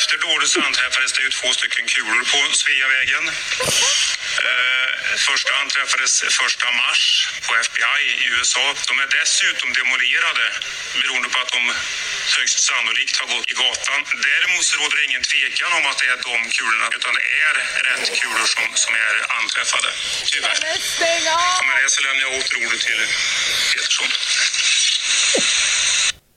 Speaker 4: Eh, efter dådet så anträffades det ju två stycken kulor på Sveavägen. Första anträffades 1 mars på FBI i USA. De är dessutom demolerade beroende på att de högst sannolikt har gått i gatan. Däremot så råder det ingen tvekan om att det är de kulorna utan det är rätt kulor som, som är anträffade. Tyvärr. Och med det så lämnar jag åter ordet till Petersson.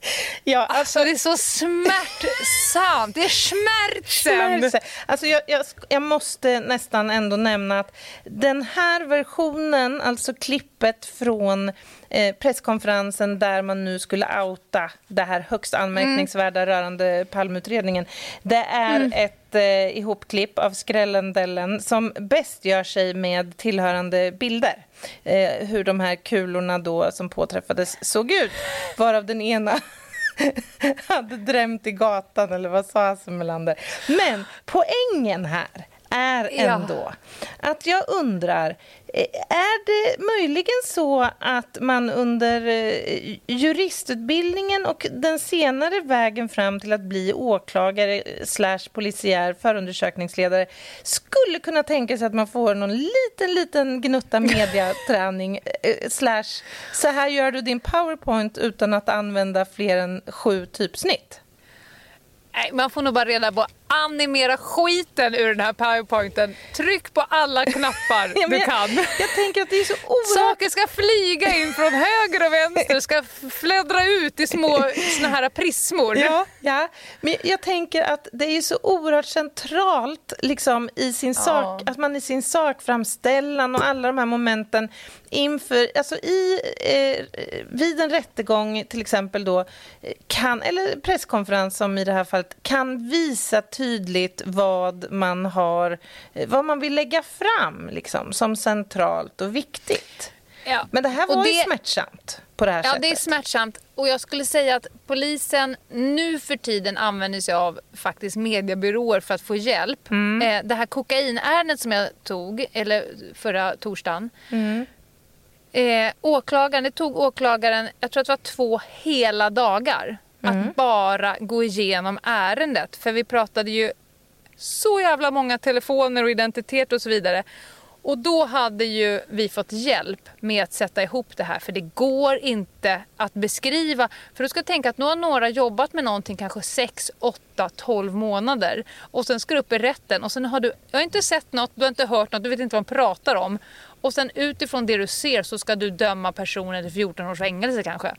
Speaker 4: [laughs]
Speaker 1: Ja,
Speaker 2: Alltså det är så smärtsamt. Det är smärtsamt.
Speaker 1: Alltså jag, jag, jag måste nästan ändå nämna att den här versionen, alltså klippet från eh, presskonferensen där man nu skulle outa det här högst anmärkningsvärda
Speaker 2: Mm.
Speaker 1: rörande palmutredningen. Det är ett eh, ihopklipp av Skrällendellen som bäst gör sig med tillhörande bilder. Eh, hur de här kulorna då som påträffades såg ut, varav den ena [laughs] hade drämt i gatan, eller vad sa Hasse Melander? Men poängen här är
Speaker 2: Ja.
Speaker 1: ändå att jag undrar, eh, är det möjligen så att man under eh, juristutbildningen och den senare vägen fram till att bli åklagare slash polisiär förundersökningsledare skulle kunna tänka sig att man får någon liten, liten gnutta [laughs] mediaträning eh, slash så här gör du din powerpoint utan att använda fler än sju typsnitt?
Speaker 2: Nej, man får nog bara reda på animera skiten ur den här powerpointen. Tryck på alla knappar [laughs]
Speaker 1: Ja,
Speaker 2: du
Speaker 1: jag,
Speaker 2: kan.
Speaker 1: Jag tänker att det är så oerhört
Speaker 2: Saker ska flyga in från höger och vänster, ska fläddra ut i små [laughs] såna här prismor.
Speaker 1: Ja, ja, men jag tänker att det är så oerhört centralt liksom, i sin sak, att man i sin sakframställan och alla de här momenten inför, alltså i, eh, vid en rättegång till exempel då, eh, kan, eller presskonferens som i det här fallet, kan visa tydligt vad man har, eh, vad man vill lägga fram liksom, som centralt och viktigt.
Speaker 2: Ja.
Speaker 1: Men det här
Speaker 2: Och
Speaker 1: var ju
Speaker 2: det-
Speaker 1: smärtsamt på det här
Speaker 2: Ja,
Speaker 1: sättet.
Speaker 2: det är smärtsamt. Och jag skulle säga att polisen nu för tiden använder sig av faktiskt mediebyråer för att få hjälp. Eh, det här kokainärendet som jag tog, eller förra torsdagen. Eh, åklagaren, det tog åklagaren, jag tror att det var två hela dagar. Att bara gå igenom ärendet. För vi pratade ju så jävla många telefoner och identitet och så vidare. Och då hade ju vi fått hjälp med att sätta ihop det här för det går inte att beskriva. För du ska tänka att nu har några jobbat med någonting kanske 6, 8, 12 månader och sen ska du upp i rätten och sen har du, jag har inte sett något, du har inte hört något, du vet inte vad de pratar om. Och sen utifrån det du ser så ska du döma personen till 14 års fängelse kanske.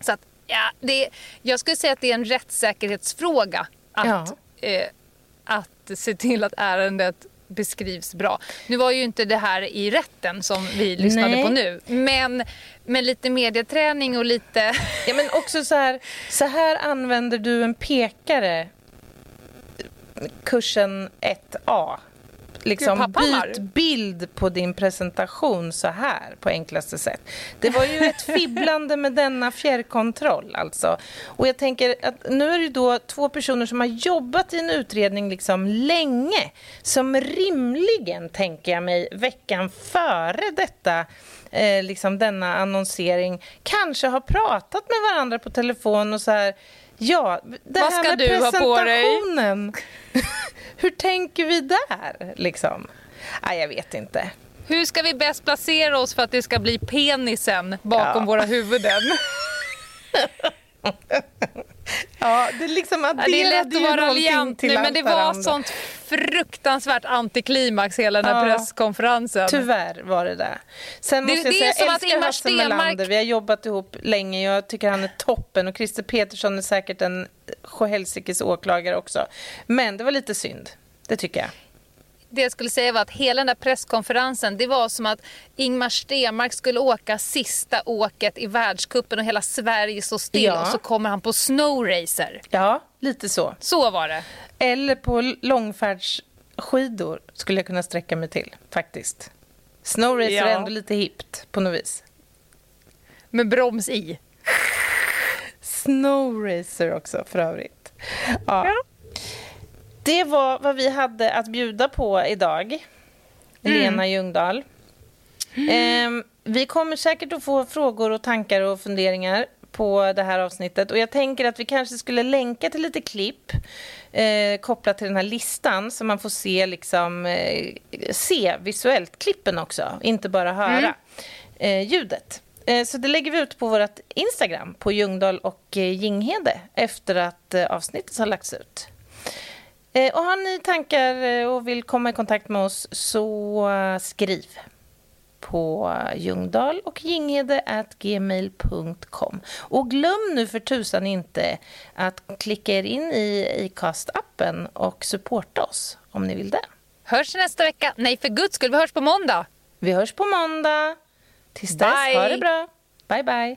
Speaker 2: Så att, ja, det, jag skulle säga att det är en rättssäkerhetsfråga att
Speaker 1: Ja.
Speaker 2: eh, att se till att ärendet beskrivs bra. Nu var ju inte det här i rätten som vi lyssnade
Speaker 1: Nej.
Speaker 2: på nu. Men med lite medieträning och lite...
Speaker 1: Ja, men också så här, så här använder du en pekare kursen 1A. Liksom, byt bild på din presentation så här på enklaste sätt. Det var ju ett fibblande med denna fjärrkontroll alltså. Och jag tänker att nu är det då två personer som har jobbat i en utredning liksom länge som rimligen, tänker jag mig, veckan före detta eh, liksom denna annonsering kanske har pratat med varandra på telefon och så här Ja, det
Speaker 2: Vad
Speaker 1: här
Speaker 2: ska
Speaker 1: med
Speaker 2: du ha på dig?
Speaker 1: presentationen. [laughs] Hur tänker vi där? Liksom? Nej, jag vet inte.
Speaker 2: Hur ska vi bäst placera oss för att det ska bli penisen bakom
Speaker 1: Ja.
Speaker 2: våra huvuden? [laughs]
Speaker 1: Ja, det är liksom
Speaker 2: Ja, det är lätt
Speaker 1: adderade
Speaker 2: att vara raljant nu men det var
Speaker 1: varandra.
Speaker 2: sånt fruktansvärt antiklimax hela den här
Speaker 1: Ja.
Speaker 2: presskonferensen.
Speaker 1: Tyvärr var det där. Sen
Speaker 2: Det-
Speaker 1: måste jag säga, jag
Speaker 2: att
Speaker 1: älskar
Speaker 2: Ingmar
Speaker 1: Hasse
Speaker 2: Stenmark-
Speaker 1: Melander. Vi har jobbat ihop länge. Jag tycker han är toppen. Och Christer Petersson är säkert en sjuhelsikes åklagare också. Men det var lite synd. Det tycker jag.
Speaker 2: Det jag skulle säga var att hela den där presskonferensen det var som att Ingmar Stenmark skulle åka sista åket i världskuppen och hela Sverige står still
Speaker 1: Ja.
Speaker 2: och så kommer han på snowracer.
Speaker 1: Ja, lite så.
Speaker 2: Så var det.
Speaker 1: Eller på långfärdsskidor skulle jag kunna sträcka mig till, faktiskt. Snowracer
Speaker 2: Ja.
Speaker 1: är ändå lite hippt på något vis.
Speaker 2: Med broms i.
Speaker 1: Snowracer också, för övrigt. Ja. Det var vad vi hade att bjuda på idag, Lena Ljungdahl. Ehm, vi kommer säkert att få frågor och tankar och funderingar på det här avsnittet. Och jag tänker att vi kanske skulle länka till lite klipp eh, kopplat till den här listan så man får se, liksom, eh, se visuellt klippen också, inte bara höra eh, ljudet. Eh, så det lägger vi ut på vårt Instagram, på Ljungdahl och eh, Ginghede efter att eh, avsnittet har lagts ut. Eh, och har ni tankar eh, och vill komma i kontakt med oss så eh, skriv på Ljungdahl och ginghede.gmail.com. Och glöm nu för tusan inte att klicka er in i Acast-appen och supporta oss om ni vill det.
Speaker 2: Hörs nästa vecka. Nej, för guds skull, vi hörs på måndag.
Speaker 1: Vi hörs på måndag. Tills dess,
Speaker 2: Bye.
Speaker 1: ha det bra. Bye, bye.